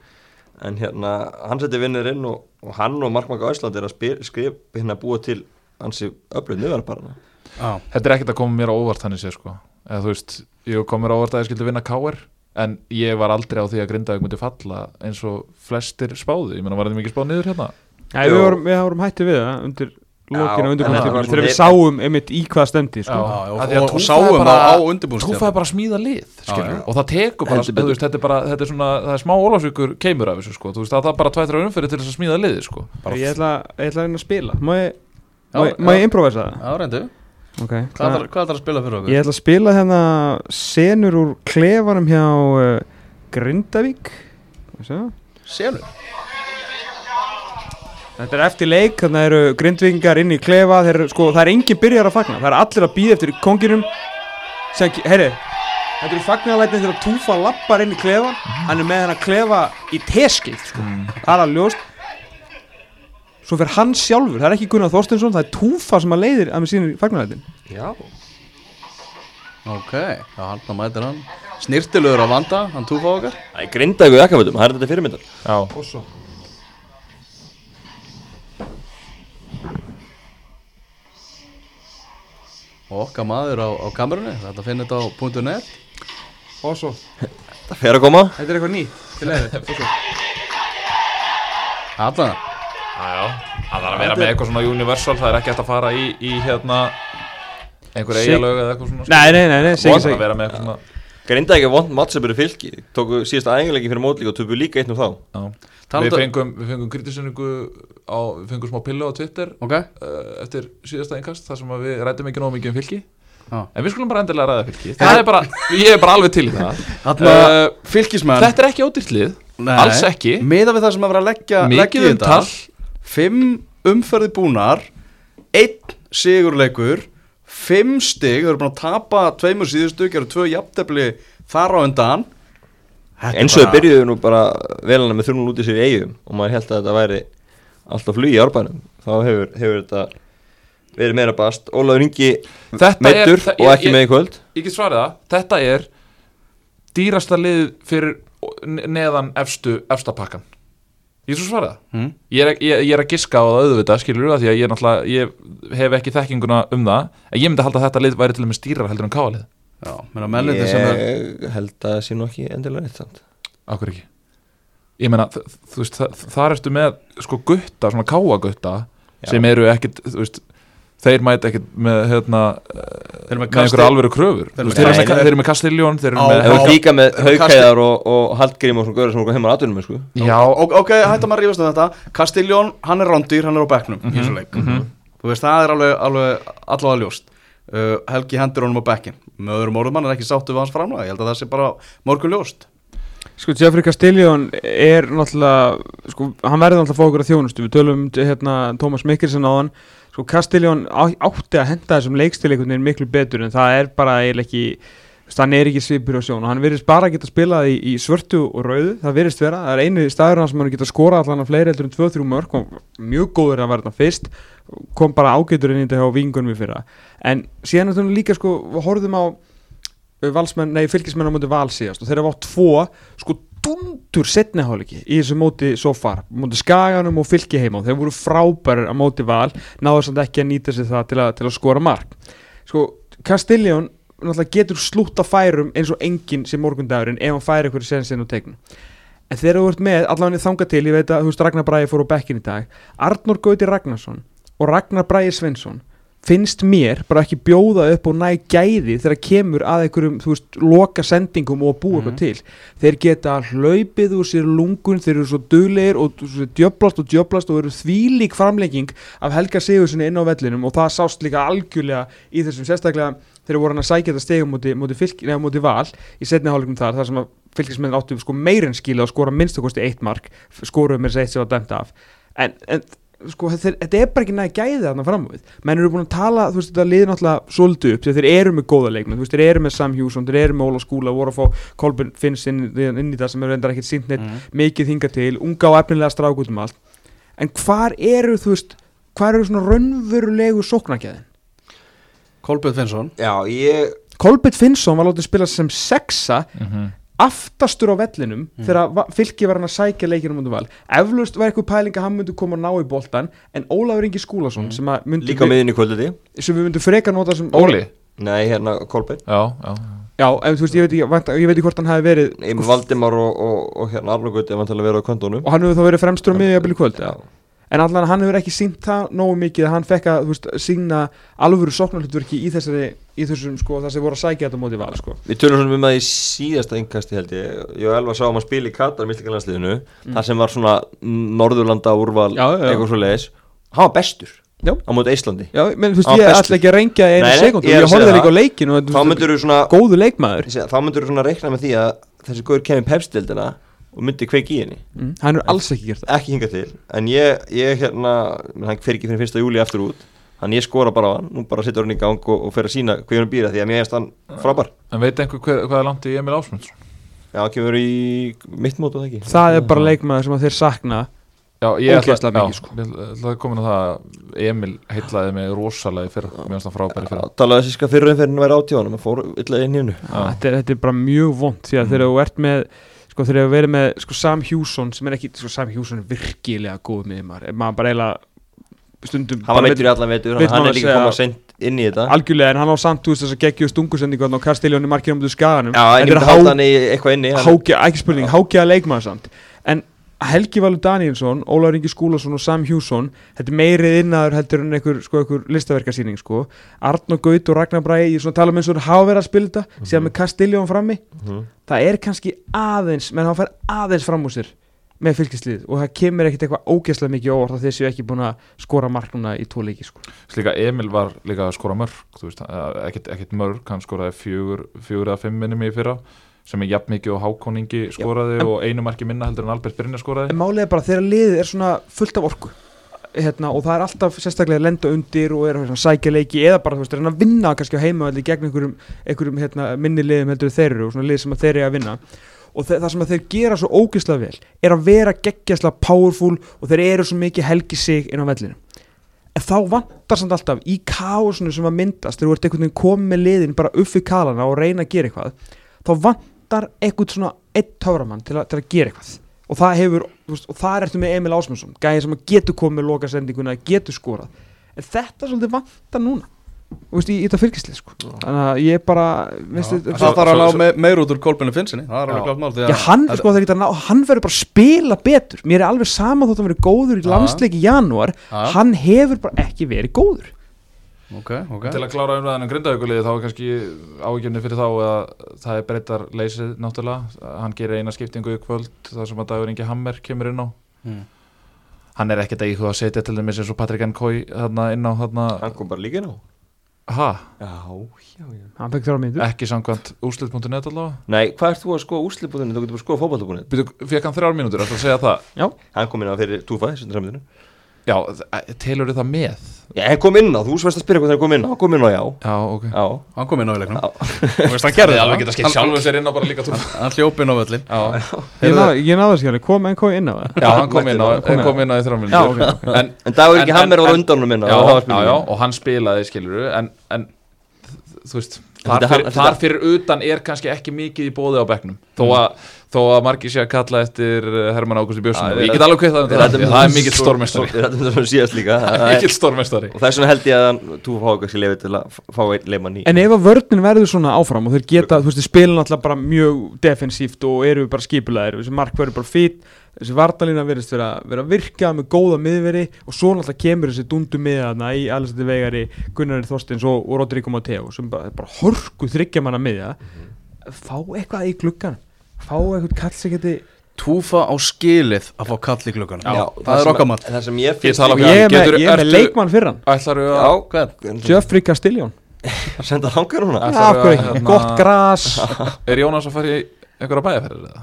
en hérna hann seti vinnurinn og, og hann og Markmann Æsland er að spyr, skrif hérna búa til hansi öflug nöðarparana já, Þetta er ekkert að koma mér á óvart þannig séð sko. Eða þú veist, ég kom mér á óvart að ég skildi vinna KR En ég var aldrei á því að Grindavík myndi falla eins og flestir spáðu Ég meina, var þetta mikið spáð niður hérna? Nei, Jú. við vorum, við vorum hætti við það undir lokinu en undir þetta var þegar við sáum einmitt í hvað stemdi sko. Já. já, Af og, því að og, sáum bara- á Túfa undirbúinstjafn er bara að smíða lið, já. Og það tekur bara, Heldur veist, þetta er bara Þetta er svona, það er smá ólásvíkur keimur af þessu sko Þú veist, það er bara tvættra umfyrir til þess að smíða liði sko ég, ætla, ég ætla að reyna að spila Má ég, ég- ég improvisa það? Já, reyndu, Okay. hvað er það að spila fyrir okkur? Ég ætla að spila hérna senur úr klefanum hjá uh, Grindavík Sjá. Selur Þetta er eftir leik, þannig eru grindvingar inn í klefa, þeir, eru- sko, það er engin byrjar að fagna, það er allir að býða eftir konginum sem, heyri, þetta eru fagnarlætin þegar Túfa lappar inn í klefa, hann er með hann að klefa í teskilt, sko, það er að ljóst svo fer hann sjálfur, það er ekki Gunnar Þorstensson, það er Túfa sem að leiðir að með sínir fagnarlætin Já. Ok, já, hann það mætir hann. Snirtilegur að vanda, hann túfa okkar. Það er grindaðu ekkafötum, það er þetta fyrirmyndar. Já, Og okkar maður á, á kamerunni Þetta finnir þetta á .net. Og svo, Það fer að koma. Þetta er eitthvað nýtt til leiðir Allan Jájá, það þarf að vera með eitthvað svona universal, það er ekki hægt að fara í, í hérna einhverja eigalög eða eitthvað svona sko. Nei, nei, nei, nei, segir sig ja. Grinda ekki vond matt sem eru fylgi, tóku síðasta ægenlegin fyrir mótlík og töfum líka eitt um þá. Já, við fengum, fengum kritisöningu, við fengum smá pillu á Twitter okay. uh, eftir síðasta einkast þar sem við rættum ekki nóg mikið um fylgi Ah. en við skulum bara endilega ræða fylki. Er bara, ég er bara alveg til í það. Uh, fylkismenn. þetta er ekki ódýrtlið, alls ekki. Meða við það sem að vera að leggja mikið um tall 5 umferði búnar 1 sigurleikur 5 stig, þau eru búin að tapa tveimur síðustu, gerur tvö jafntefni þar á undan. Eins og þau byrjuðu nú bara velana með þrjum lútið sér í eigum og maður held að þetta væri alltaf flug í árbænum. Þá hefur, hefur þetta verið meira bast, Ólaður Ingi meittur er, og ekki ég, með í kvöld. ég get svarið það, þetta er dýrasta lið fyrir neðan efstu, efstapakkan ég er svo svarið það Mm. ég er, ég, ég er að giska á það auðvitað skilur það því að ég, er ég hef ekki þekkinguna um það. En ég myndi halda að þetta lið væri til og með stýrar heldur en káalið Já, menna mennindi sem er Ég held að það sé nú ekki endilega neitt samt. Akkur ekki? Ég meina, þ- þú veist, þa- þar ertu með sko gutta, svona káagutta sem eru ekkit, þú veist þeir mæta ekkit með hérna Þeir eru með einhverju alvöru kröfur. Þeir eru Þú með veist, þeir, eru líka með haugkæðar og, og haldgrím og svona görður sem voru heima á aðunum sko. Já, Ok, hættum að rífast um þetta. Castiljón, hann er rándýr, hann er á bekknum í þessu leik. Þú veist, það er alveg, alveg allavega ljóst. Uh, Helgi hendur honum á bekkin Með öðrum orðum hann er ekki sáttu við hans framlega Ég held að það sé bara morgun ljóst. Sko, Jeffrey Castelljón er náttúrulega, sko, hann verður náttúrulega okkur að þjónustu, við tölum um hérna Tómas Mikkelsen á hann, sko, Castelljón á, átti að henda þessum leikstil einhvern veginn miklu betur en það er bara eiginlega ekki, hann er ekki svipur á sjón og hann virðist bara að geta spilað í, í svörtu og rauðu, það virðist vera, það er einu staður hann sem hann geta skorað allan að fleiri heldur en 2-3 mörg og mjög góður að þarna fyrst, kom bara ágætur inn í þetta hjá vingunum í fyrra, en síðan er þetta líka, sko, við horfðum á valsmenn, nei, fylgismenn á móti val síðast og þeir hafa á tvo sko dundur setniháleiki í þessu móti svo far, móti skaganum og fylki heima og þeir voru frábærir á móti val náður samt ekki að nýta sér það til að, til að skora mark. Sko, Castelljón náttúrulega getur slútt að færum eins og enginn sem morgundagurinn ef hann færi ykkur sensinn og tegnum. En þegar þú ert með, allavega þanga til ég veit að Ragnar Bræði fór á bekkin í dag Arnór Gauti Ragnarsson og Ragnar Bræði Svensson finnst mér bara ekki bjóða upp og næ gæði þegar kemur að einhverjum, þú veist, loka sendingum og búa eitthvað til. Þeir geta hlaupið úr sér lungun, þeir eru svo duglegir og svo djöblast og djöblast og eru þvílík framlegging af Helga Sigurssoni inn á vellinum og það sást líka algjörlega í þessum sérstaklega þegar voru hann að sækja þetta stegum múti, múti, múti val í setni hálfleikum þar, þar sem að fylgismenn áttu sko meirinn skila og skora minnstakosti eitt mark, skoruðu mér sér eitt sem var dæmt af en, en sko, þetta, þetta er bara ekki næði gæðið þarna fram á við menn eru búin að tala, þú veist, þetta liður náttúrulega svolítið upp, því að þeir eru með góða leikmenn þú veist, þeir eru með Sam Hjússon, þeir eru með Óla Skúla voru að fá Kolbjörn Finns inn, inn í það sem er reyndar ekkert sínt neitt Mm. mikið hinga til, unga og efnilega strák út um allt en hvar eru, þú veist hvar eru svona raunverulegu sóknarkjæðin? Kolbjörn Finnsson Já, ég Kolbjörn Finnsson var látið spila sem sexa Mhm. Aftastur á vellinum þegar va- fylki var hann að sækja leikinu mútið val. Eflaust var eitthvað pæling að hann myndi koma að ná í boltan en Ólafur Ingi Skúlason sem, að myndi líka á miðinni kvöldið sem við myndum freka nota sem Óli? Nei, hérna Kolbeinn. Já, já, já, en þú veist, ég veit ekki, vant, ég veit ekki hvort hann hafi verið Valdimar og, og, og hérna Arnur Gutti var til að vera á kvöndunum og hann hefur þá verið fremstur á í kvöld Já. ja. En allan hann hefur ekki sínt það nógu mikið að hann fekk að, veist, sína alvöru sóknarhlutverki í þessari í þessum, sko, það sem voru að sækja þetta mótið val, sko. Við tölum svona um það í síðasta yngkasti held ég. Ég og Elva sáum að spila í Katar Míslika landsliðinu Það sem var svona Norðurlanda úrval Já, já, já. Eitthvað svo leiðis Hann var bestur Já. Á móti Íslandi. Já, menn, þú veist, ég ætla ekki að rengja einu sekundu, ég ég, að horfði líka á leikinu þú Þá veist, myndur þú svona góðu leikmaður. Þá myndur þú svona reikna með því að Þessi góður kemur pepstildina Og myndi kveiki í henni. Mm, hann er alls ekki gert það. Ekki hinga til. En ég, ég hérna Hann fer ekki fyrir fyrsta júli aftur út. Þannig ég skora bara á hann. Nú bara setja hann í gang og, og fer að sína Hvað hann býra Því að mér erst hann frábær. En veit einhver hver, hvað er langt í Emil Ásmundsson? Já, hann kemur í mitt mót og það ekki? Það er bara leikmaður sem að þeir sakna Já, ég ætla, Ógeðslega já, mikið, sko. að koma inn á það að Emil heitlaði mig rosalega Mér finnst það frábæri fyrra. Talaði fyrir fyrir hann væri átjóðan Það fór illa inn í hennu Já. þetta er, þetta er bara mjög vond því að þegar þú ert með sko þegar þú verið með sko Sam Hjússon sem er ekki, sko Sam Hjússon er virkilega góð með maður, maður bara eiginlega stundum Hann var meittur í allan veitur Hann er líka komað sent inn í þetta. Algjörlega en hann á samt þú veist þess að geggju stungusendingu og Kastiljóni markir um þessu skaganum. Já, en ég myndi er halda hann í eitthvað inni ekki spurning, hágja leikmaður samt. En Helgi Valur Danielsson Ólaur Ingi Skúlason og Sam Hjússon þetta er meirið innaður heldur en einhver, sko, einhver listaverkasýning sko. Arnó Gaut og Ragnar Bræði ég tala um eins og þeir hafa verið að spila þetta síðan með Castiljón frammi Mhm. það er kannski aðeins, menn hann fær aðeins fram úr sér með fylgislið og það kemur ekkert eitthvað ógeðslega mikið óvart að þeir séu ekki búin að skora mark núna í tvo leiki sko. Slíka Emil var líka að skora mörg ekkert, mörg, hann skoraði fjögur eða fimm minnum í fyrra sem er jafn mikið og Hákoningi skoraði og einu marki minna heldur en Albert Brynjar skoraði. En málið er bara þegar liðið er svona fullt af orku. Hérna, og það er alltaf sérstaklega að lenda undir og er að sækja leiki eða bara veist, reyna að vinna kannski á heimavalli gegn einhverjum, einhverjum hérna, minni liðum heldur þeir eru og svona lið sem þeir eru að vinna. Og það sem að þeir gera svo ógeðslega vel er að vera geggjæslega powerful og þeir eru svo mikið helgi sig inn á vellinu en þá vantar samt alltaf í káosinu sem að myndast þegar þú ert einhvern veginn komið með liðin bara uppi kalana og reyna að gera eitthvað þá vantar eitthvað svona eitt töframann til, að- til að gera eitthvað. Og það hefur, veist, og það ertu með Emil Ásmundsson gæði sem að getur komið með loka sendinguna getur skorað, en þetta svolítið vantar núna, þú veist, í, þetta fylgislið sko. þannig að ég bara veist, þetta- Það þarf að ná me meir út úr Kolbjörn Finnssoni Það er alveg klart mál því Já, hann, sko, það ná, hann verður bara að spila betur. Mér er alveg sama þótt að hann verður góður í Já. landsleik í janúar. Já. Hann hefur bara ekki verið góður Ok, ok. Til að klára umræðan um grindavíkuliði þá er kannski ágjörni fyrir þá að það er breytar leysið náttúrulega. Hann gerir eina skiptingu í kvöld þar sem að Dagur Ingi Hammer kemur inn á. Mm. hann er ekkert að íhuga að setja til dæmis eins og Patrik N. Kói þarna inn á þarna, Hann kom bara líka inn á. Ha, Já, já, já. Ekki samkvæmt úrslit.net allavega? Nei, hvað ert þú að skoða úrslipbúðinu? Þú getur bara að skoða Býtu, fekk hann þrjár mínútur, ætla að segja það? Hann kom inn á fyrir túfa, já, telur þið það með? Já, hann kom inn á, þú sverst að spyrja hvað það kom inn á Hann kom inn á, já. Já, ok. Já, Hann kom inn á í leiknum. Já. Þú veist, hann gerði það. geta skipt sjálfur sér inn á bara líka túr Hann hljóp inn á völlin já, Ég náði ég náði skjáli, kom en kom inn á það. Já, hann kom inn á, á. kom inn á í ok, en, en Dagur En- ekki en- Hammer var en- undan honum inn á já, það já, og hann spilaði skiluru en, en þú veist þar hann- fyrir, utan er kannski ekki mikið í bóði á bekknum. Þó að, þó að margir sé að kalla eftir eh, Hermann Ágústi Björnsson. Ég get alveg kvitað um Við það er mikill þetta er- mikill stórmestari Og þess vegna held ég að þú fá kannski lefið til að fá einn leikmann í En ef að vörnin verður svona áfram og þeir geta, þú veist, þeir spila náttúrulega bara mjög defensíft og eru bara skipulæðir þessi mark verður bara fít, þessi vartalína verðist vera, vera að virka með góða miðveri og svo náttúrulega kemur þessi dundu miðaðna í Alessandi Vegari, Gunnari Þorstins og, og Rodrigo Mateo sem bara, bara horku þryggja manna miðja. Fá eitthvað í gluggan fá eitthvað kall sem geti Túfa á skilið að fá kall í klukkan Já, það er Það sem ég Ég ég er með, ég er með leikmann fyrir hann Ætlar þú að? Geoffrey Castellón Að senda af hverju að, gott gras. Er Jónas að fara í einhverja bæjarferðir eða?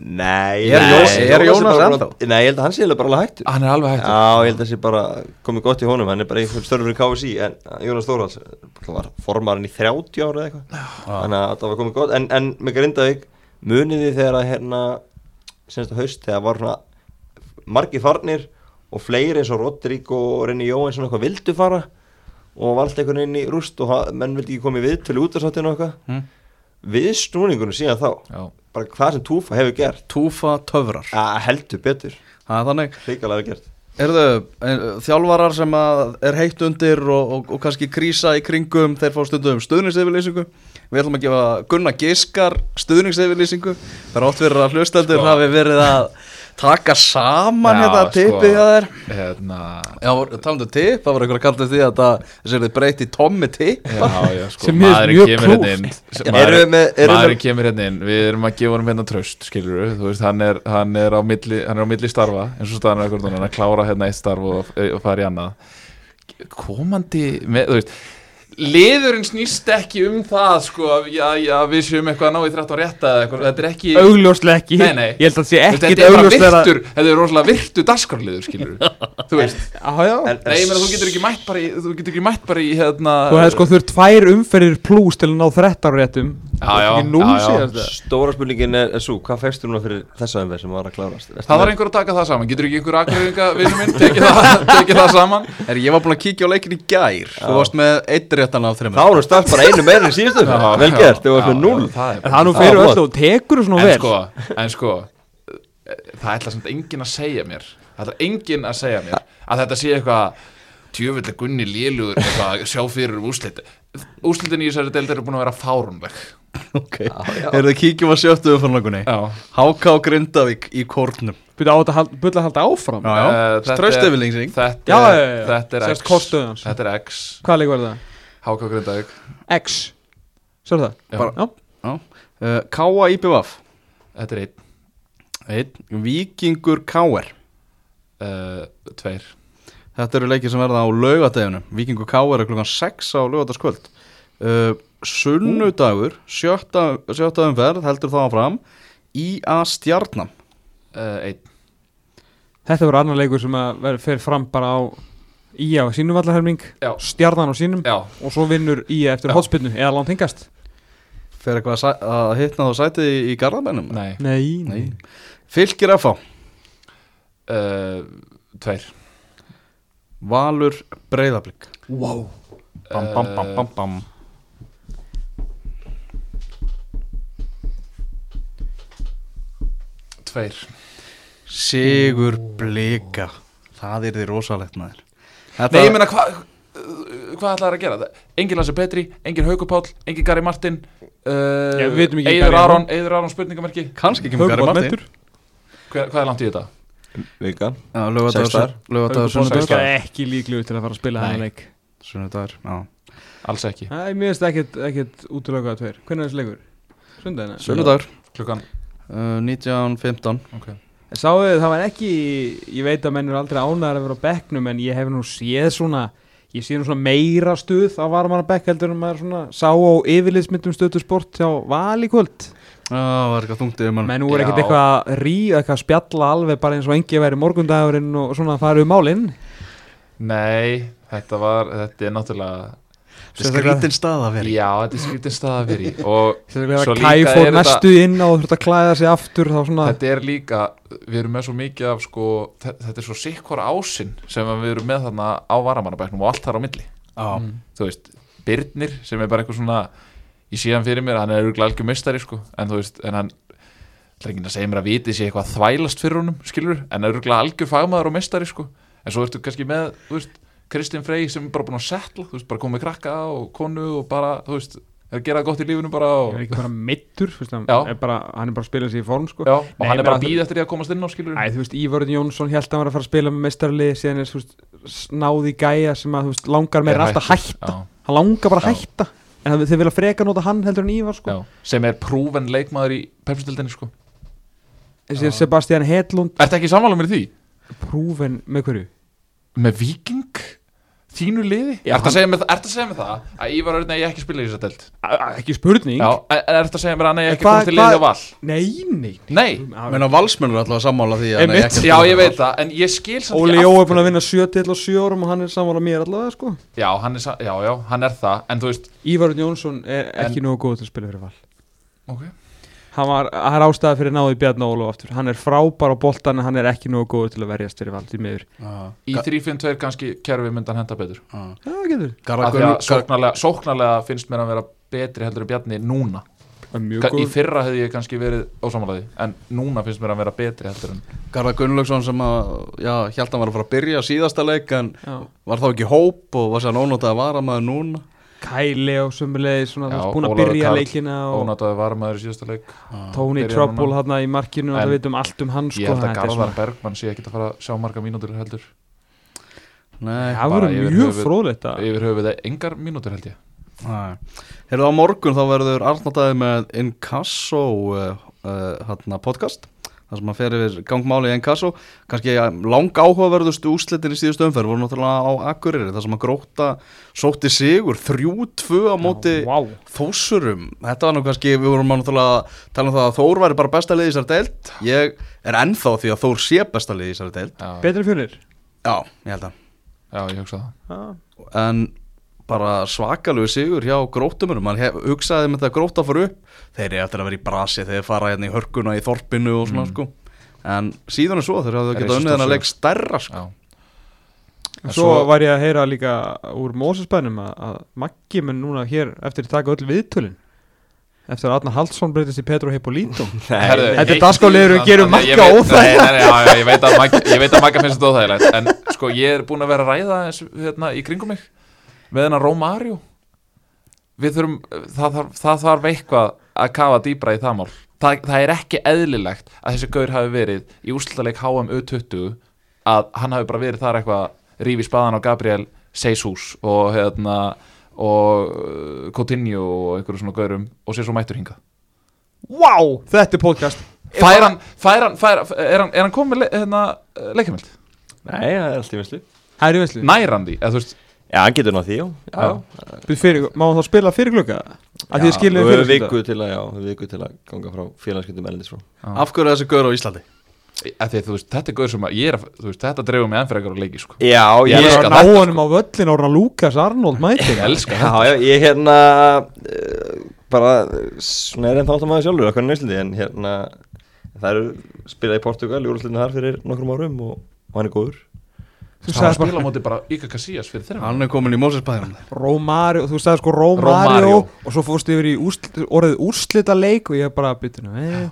Nei Er nei, Jónas- er Jónas ennþá? Nei, ég held að hann sé bara alveg hættur. Hann er alveg hættur. Já, ég held að það sé bara komið gott í honum. Hann er bara einhvern störfur í KSI En Jónas Þórhalds var formarinn í 30 ára eða eitthvað. Þannig að það var komið gott. En, en með Grindavík muniði þegar að hérna Senast að haust þegar var svona Margir farnir og fleiri eins og Rodrigo og Renni Jóhansson eitthvað vildu fara og valdi einhvern inn í rúst og menn vildi ekki komið við til útvarsáttinu og eitthvað. Mm. við snúningunum síðan þá Já. bara hvað sem Túfa hefur gert. Túfa töfrar. Að heldur betur, Það er þannig. Hrikalega hefur gert Erðu, þjálfarar sem er heitt undir og, og, og kannski krísa í kringum þeir fá stundum stuðningsyfirlýsingu Við ætlum að gefa Gunnar Giskar stuðningsyfirlýsingu Það er átt fyrir að hlustendur Sko. hafi verið að taka saman Já, hérna sko. tippið hjá þér. Hérna Já, talandu tipp, það var einhver að kalla því að það er í Tommy tipp. Sko, Sem maðurinn mjög kemur hérna inn. Erum við maðurinn, með- erum við- maðurinn kemur hérna inn. Við erum að gefa honum hérna tröst skilur við, þú veist, hann er, hann er á milli hann er á milli starfa, eins og staðan er hann er að klára hérna eitt starf og, og fara í annað. Komandi með, þú veist liðurinn snýst ekki um það sko, að við séum eitthvað að ná í 13 rétta eða eitthvað, þetta er ekki augljóslega ekki. Nei, nei. ég held að það sé ekkit þetta er bara augljóslega virtur, þetta er rosalega virtu dagskarliður skilur þú veist, Já, já. En- nei, ég meina þú getur ekki mætt bara í, þú getur ekki mætt bara í hérna Þú hefði sko þurft tvær umferðir pluss til að ná 13 réttum Já, já, Ekki núll já, já. síðast eða? Stóra spurningin er, er svo, hvað fegstu núna fyrir þessa umverð sem var að klárast? Ertu Það með- þarf einhver að taka það saman, getur ekki einhver akkurýringa vinnu minn, tekið það, tekið það saman? Er ég var búin að kíkja á leikin í gær. Þú varst með eitt réttan af þreymur Þá erum strax bara einu meira en síðustu Já, Vel já, gert, þau varst já, með já, það er En það nú Já, fyrir flott. öllu og tekur þú svona En vel. sko, en sko Það ætla samt enginn að segja mér Það ætla enginn að segja mér Að þetta sé eitthvað Tjöfulli Gunni lélugur eitthvað, Sjá fyrir úrslit. Úrslitin í þessari deildar eru búin að vera fárunleg Ok, er þið kíkjum að sjöttu umfannlagunni Já. Háká Grindavík í kórnum. Byrja á þetta bulla að halda áfram? Já, já, Eh, þetta er- er, er X. Þetta er X. Hvað leikur var það? Háka Grindavík. X. Sérðu það? Já. Uh, Káa IPVaf Þetta er einn. Einn. Víkingur KR uh, Tveir. Þetta eru leikir sem verða á laugadeginum Víkingur KR er klukkan 6 á laugardagskvöld. Uh, Sunnudagur sjötta, sjötta umferð heldur það áfram. IA Stjarnam uh, Einn. Þetta verður annar leikur sem að fer fram bara á Ía á sínum vallarhelming Já. Stjarnan á sínum Já. og svo vinnur Ía eftir Já. hotspinnu eða langt hingast. Fer eitthvað að, að hitna þá sætið í, í Garðabænum? Nei. Nei, Nei. Fylgir FH uh, Tveir. Valur Breiðablík Wow Bam bam bam bam bam. Tveir. Sigur Blika. Það er því rosalegt maður. Þetta, Nei, ég meina, hvað Hvað ætlaði að gera? Engin Lasse Petri, engin Hauku Páll, engin Gary Martin uh, Já, við vitum ekki Eiður Gary Aron, Aron spurningamerki. Kannski ekki með Gary Martin. Hver, Hvað er langt í þetta? Sex lögadagur sunnudagur. er ekki líklegur til að fara að spila þennan leik. Sunnudagur, já. Alls ekki. Æ, mér finnst ekkert, ekkert útlöku að tveir. Hvernig er þessi leikur? Sundagina? Sunnudagur. Klukkan? Uh, 19.15 okay. Sáðu þið, það var ekki Ég veit að menn eru aldrei ánæðar að vera á bekknum En ég hef nú séð svona Ég sé nú svona meira stuð á varmanna bekk heldur en maður svona sá á yfirliðsmyndum stöðu sport hjá Val í kvöld. Já, það var eitthvað þungt yfir mann. Menn voru ekkert eitthvað að rí eitthvað að spjalla alveg bara eins og engi væri morgundagurinn og svona að fara um málinn Nei, þetta var Þetta er náttúrulega Skrítin stað að vera í. Já, þetta er skrítið stað að vera í. Og Svo líka er þetta- næstu inn á og þurfti að klæða sig aftur þá svona þetta er líka Við erum með svo mikið af sko þe- Þetta er svo sikkvara ásinn Sem við erum með þarna á varamannabæknum Og allt þar á milli. Já, Þú veist, Birnir sem er bara eitthvað svona Ég sé hann fyrir mér, hann er örgulega algjör mistari sko. En þú veist, en hann Það er ekki að segja mér að viti sé eitthvað að þvælast fyrir honum, skilur En örgulega algjör fagmaður og mestari, sko. En svo ertu kannski með, þú veist, Kristinn Frey sem er bara búin að setla, þú veist, bara komið krakka og konu og bara, þú veist, er að gera gott í lífinu bara og, er ekki bara mittur, veist, hann er bara, hann er bara að spila sig í form sko. já, og Nei, hann er bara að býða eftir því að komast inn á, skilur Æ, þú veist, Ívarun Jónsson held að hann var að fara að spila með mestarlið síðan er, þú veist, snáði gæja sem að, þú veist, langar meira alltaf að hætta. Já, hann langar bara að hætta en þeir vilja freka nota hann heldur en Ívar, sko sem er prúven leikmaður í pepsistildinni, sko Sebastian Hedlund, Ertu ekki sammála mér í því? prúven með hverju? Með Viking? Þínu liði? Já, Ertu að segja mér, ertu að segja mér það að Ívar Örn eigi ekki að spila í þessa delt? Ekki spurning. Já, en ertu að segja mér að hann eigi En ekki komast til liði á hvað- val? nei, nei Nei, Menna valsmennur er alltaf að sammála því að hann Einmitt. eigi ekki að já ég veit það, en ég skil samt Óli ekki Jó er búin að vinna 7 til og 7 árum og hann er sammála mér allavega, sko. Já, hann er, já, já, hann er það, en þú veist Ívarun Jónsson er ekki nógu góð til að spila fyrir val. Ok, hann var, það er ástæða fyrir náði Bjarni Ólu aftur. Hann er frábær á boltan en hann er ekki nógu góð til að verjast fyrir val, því miður. Já, í Ga- 3-5-2 kannski kerfi myndan henda betur. Já. já, getur, Garðar af því að sóknarlega, sóknarlega finnst mér að vera betri heldur en Bjarni núna. Er í fyrra hefði ég kannski verið ósamálaði en núna finnst mér að vera betri heldur en Garðar Gunnlaugsson sem að, já, held að hann var að fara að byrja síðasta leik en Já. var þá ekki í hóp og var sér ónótað að vara maður núna Kæli og veist, búin að byrja Karl, leikina og ónátaði varmaður í síðasta leik. Tony Trouble hann í markinu og það veitum allt um hann sko, ég held að þetta Garðar Bergmann sé ekki að fara að sjá marga mínútur heldur. Nei, það yfir mjög að yfir höfuð engar mínútur held ég. Nei. Heyrðu á morgun þá verður Arnótaði með Inkasso uh, uh, hérna, podcast þar sem að fer yfir gangmáli í Inkasso kannski ja, lang áhugaverðustu úslitin í síðustu umferð voru náttúrulega á Akureyri þar sem að gróta sótti sigur 3-2 á móti Já, vá. Þósurum, þetta var nú kannski, við vorum að náttúrulega tala um það að Þór væri bara besta lið í þessari deild. Ég er ennþá því að Þór sé besta lið í þessari deild. Já, betri fjörnir Já, ég held að já ég hugsa það. En bara svakalegu sigur hjá grótumurum Man hef, hugsaði með þetta gróta fór upp. Þeir eru eftir að vera í brasi þegar þeir fara hérna í hörkuna í þorpinu og svona sko. En síðan er svo, þeir hafðu getað unnið þennan leik stærra sko. Já. En Svo var ég að heyra líka úr Mósesbænum að, að Maggi mun núna hér eftir að taka öll viðtölin. Eftir að Arnar Haldsson breytist í Petro Hippolito Þetta er dagskrárliður við gerum veit- óþægilegt. Ég veit að Magga finnst þetta óþægilegt En sko ég er búin að vera að ræða eins, hérna, í kringum mig með hennar Romario. Við þurfum það þarf, það þarf eitthvað að kafa dýbra í það mál. Það, það er ekki eðlilegt að þessi gaur hafi verið í úrslutaleik HM U20 að hann hafi bara verið þar eitthvað rífi spaðan á Gabriel Jesus og hérna og uh, Coutinho og einhverju svona gaurum og sér svo mættur hingað. Vá, þetta er podcast. Fær hann, fær hann, fær, er hann, er hann komið le, hérna, leikamild? Nei, það er allt í vinslu Það er í venslu Nær hann því, eða þú veist Já, hann getur náð því, já, já. fyrir, Má hann þá spila fyrir klukka? Að skilja Við fyrir höfum viku til að, já, viku til að ganga frá félagskiptum erlendis frá. Af hverju er þessi gaur á Íslandi? því, veist, þetta er gauð sem að ég er að, þú veist, þetta dreifur mig eitthvað á leiki, sko. Já, Ég Ég er elska að ná þetta, honum á völlin ára Lukas Arnold mætir Ég elska Já, þetta, já, ég hérna uh, bara svona er enn þáttum aðeins sjálfur okkur nýslindi en hérna það eru spilað í Portugal í úrslutinu þar fyrir nokkrum árum og, og hann er góður Þú það var að sagði spila á móti bara Íka Casillas fyrir þeirra Hann er komin í Mósesbæðinum Romario, þú sagði sko Romario, Romario. og svo fórstu yfir í úrslit, orðið úrslita leik og ég bara byttu eh,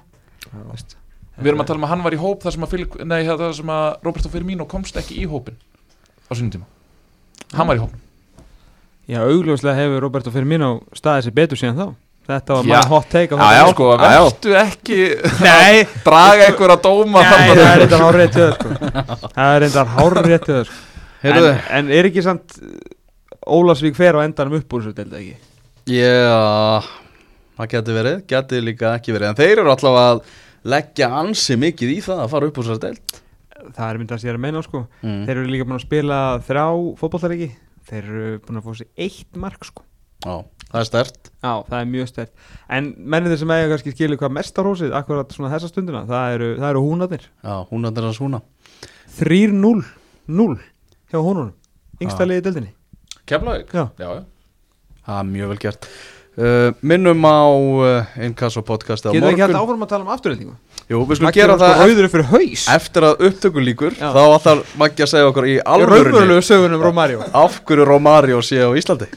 veist. Við erum að tala um að hann var í hóp þar sem að, Philip, nei, það sem að Roberto Firmino komst ekki í hópin á sínum tíma. Hann var í hópin Já, augljóslega hefur Roberto Firmino staðið sér betur síðan þá Þetta var maður hot take á Já, já. þetta Sko, vertu ekki Nei, draga einhver að dóma Nei, það er reyndar hár rétt höður sko. Það er reyndar hár rétt höður sko. en, er ekki samt Ólasvík fer á endanum upp úr þessu delta ekki? Já, það geti verið, geti líka ekki verið. En þeir eru allavega að leggja ansi mikið í það að fara upp úr þessar deild. Það er myndast ég er að meina sko. Mm. Þeir eru líka búin að spila þrjá fótballtarleiki Þeir eru búin að fá sér eitt mark sko. Já, það er stert. Já, það er mjög stert. En mennið sem eiga kannski skilur hvað mestarhósið Akkurat svona þessa stundina Það eru, það eru húnarnir. Já, hún er þess húna 3-0 0 hjá húnunum. Yngsta Já. liði deildinni. Keflavík? Já. já, já. Það er mjög vel gert. Uh, Minnum á uh, Inkasso podcasti á Getur ekki hægt áfram að tala um afturreldingu? Jú, við skulum gera það rauður upp fyrir haus. eftir að upptöku líkur Já. Þá ætlar Maggi að segja okkur í alvörunni Af hverju Romario sé á Íslandi